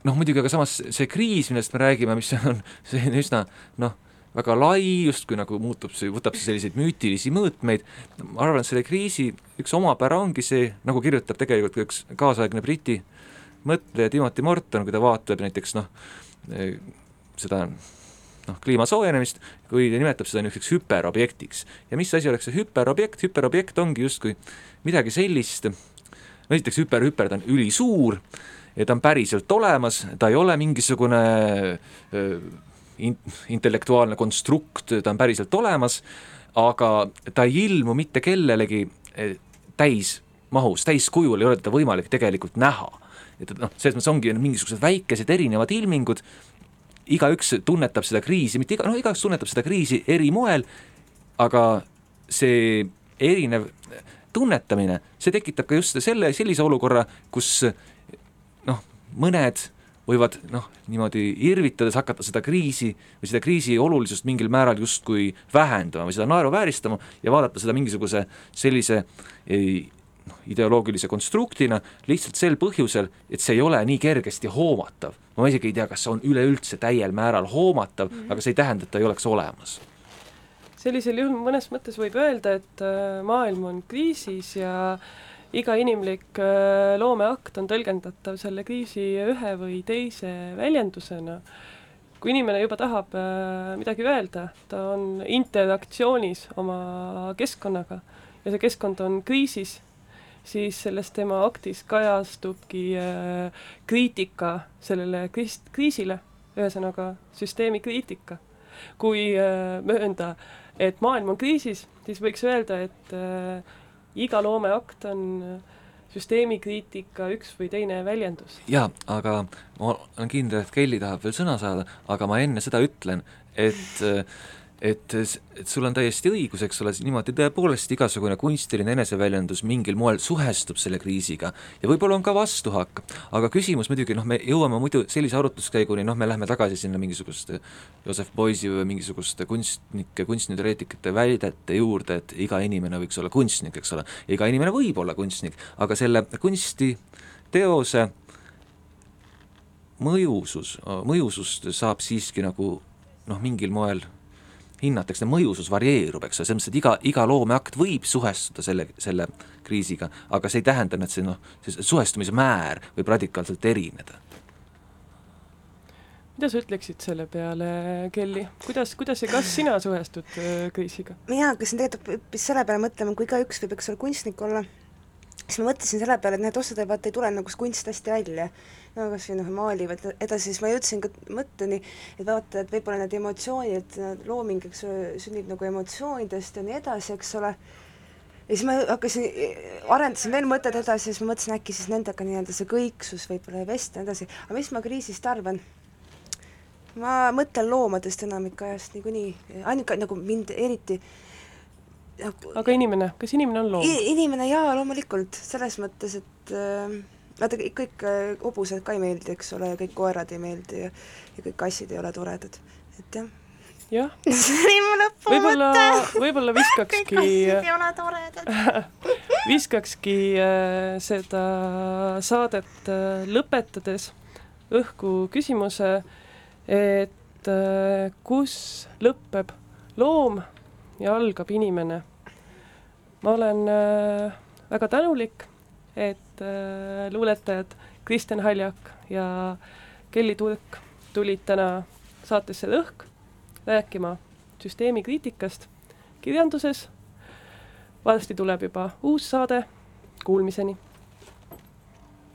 noh, muidugi, aga samas see kriis, millest me räägime, mis on selline üsna noh, väga lai, justkui nagu muutub see, võtab see selliseid müütilisi mõõtmeid, ma arvan, et selle kriisi üks omapära ongi see, nagu kirjutab tegelikult üks kaasaegne Briti mõtleja Timothy Morton, kui ta vaatab näiteks noh, seda noh, kliima soojenemist, kui ta nimetab seda niisuguseks hüperobjektiks. ja mis asi oleks see hüperobjekt, hüperobjekt ongi justkui midagi sellist, no esiteks hüper, hüper, ta on ülisuur ja ta on päriselt olemas, ta ei ole mingisugune in-, intellektuaalne konstrukt, ta on päriselt olemas, aga ta ei ilmu mitte kellelegi täismahus, täiskujul ei ole teda võimalik tegelikult näha. et noh, selles mõttes ongi mingisugused väikesed erinevad ilmingud, igaüks tunnetab seda kriisi, mitte iga, noh, igaüks tunnetab seda kriisi eri moel, aga see erinev tunnetamine, see tekitab ka just selle, sellise olukorra, kus noh, mõned võivad noh, niimoodi irvitades hakata seda kriisi või seda kriisi olulisust mingil määral justkui vähendama või seda naeruvääristama ja vaadata seda mingisuguse sellise ei, noh, ideoloogilise konstruktina lihtsalt sel põhjusel, et see ei ole nii kergesti hoomatav. ma isegi ei tea, kas see on üleüldse täiel määral hoomatav mm, -hmm. aga see ei tähenda, et ta ei oleks olemas. sellisel juhul mõnes mõttes võib öelda, et äh, maailm on kriisis ja iga inimlik äh, loomeakt on tõlgendatav selle kriisi ühe või teise väljendusena kui inimene juba tahab äh, midagi öelda, ta on interaktsioonis oma keskkonnaga ja see keskkond on kriisis siis selles tema aktis kajastubki äh, kriitika sellele krist-, kriisile, ühesõnaga süsteemi kriitika. kui äh, möönda, et maailm on kriisis, siis võiks öelda, et äh, iga loomeakt on süsteemikriitika üks või teine väljendus. jaa, aga ma olen kindel, et Kelly tahab veel sõna saada, aga ma enne seda ütlen, et et, et sul on täiesti õigus, eks ole, niimoodi tõepoolest igasugune kunstiline eneseväljendus mingil moel suhestub selle kriisiga ja võib-olla on ka vastuhakk, aga küsimus muidugi noh, me jõuame muidu sellise arutluskäiguni, noh, me läheme tagasi sinna mingisuguste Joseph Beuys'i või mingisuguste kunstnike, kunstniteoreetikute väidete juurde, et iga inimene võiks olla kunstnik, eks ole, iga inimene võib olla kunstnik, aga selle kunstiteose mõjusus, mõjusust saab siiski nagu noh, mingil moel hinnatakse, mõjusus varieerub, eks ole, selles mõttes, et iga, iga loomeakt võib suhestuda selle, selle kriisiga, aga see ei tähenda, et see noh, see suhestumise määr võib radikaalselt erineda. mida sa ütleksid selle peale, Kelly, kuidas, kuidas ja kas sina suhestud äh, kriisiga? mina hakkasin tegelikult hoopis selle peale mõtlema, kui igaüks võib, eks ole, kunstnik olla, siis ma mõtlesin selle peale, et need osadel vaata ei tule nagu kunst hästi välja. No kas või noh, maalivad edasi, siis ma jõudsin ka mõtteni, et vaata, et võib-olla need emotsioonid, looming, eks ole, sünnib nagu emotsioonidest ja nii edasi, eks ole, ja siis ma hakkasin, arendasin veel mõtted edasi ja siis ma mõtlesin, äkki siis nendega nii-öelda see kõiksus võib-olla ei vesta ja nii edasi, aga mis ma kriisist arvan? ma mõtlen loomadest enamik ajast niikuinii, ainuke nagu mind eriti aga inimene, kas inimene on loom? inimene jaa, loomulikult, selles mõttes, et äh, vaata, kõik äh, hobused ka ei meeldi, eks ole, ja kõik koerad ei meeldi ja, ja kõik kassid ei ole toredad, et jah. jah. see oli mu lõpumõte. võib-olla, võib-olla viskakski kõik kassid ei ole toredad viskakski äh, seda saadet äh, lõpetades õhku küsimuse, et äh, kus lõpeb loom ja algab inimene. ma olen äh, väga tänulik et äh, luuletajad Kristjan Haljak ja Kelly Turk tulid täna saatesse Lõhk rääkima süsteemi kriitikast kirjanduses. varsti tuleb juba uus saade, kuulmiseni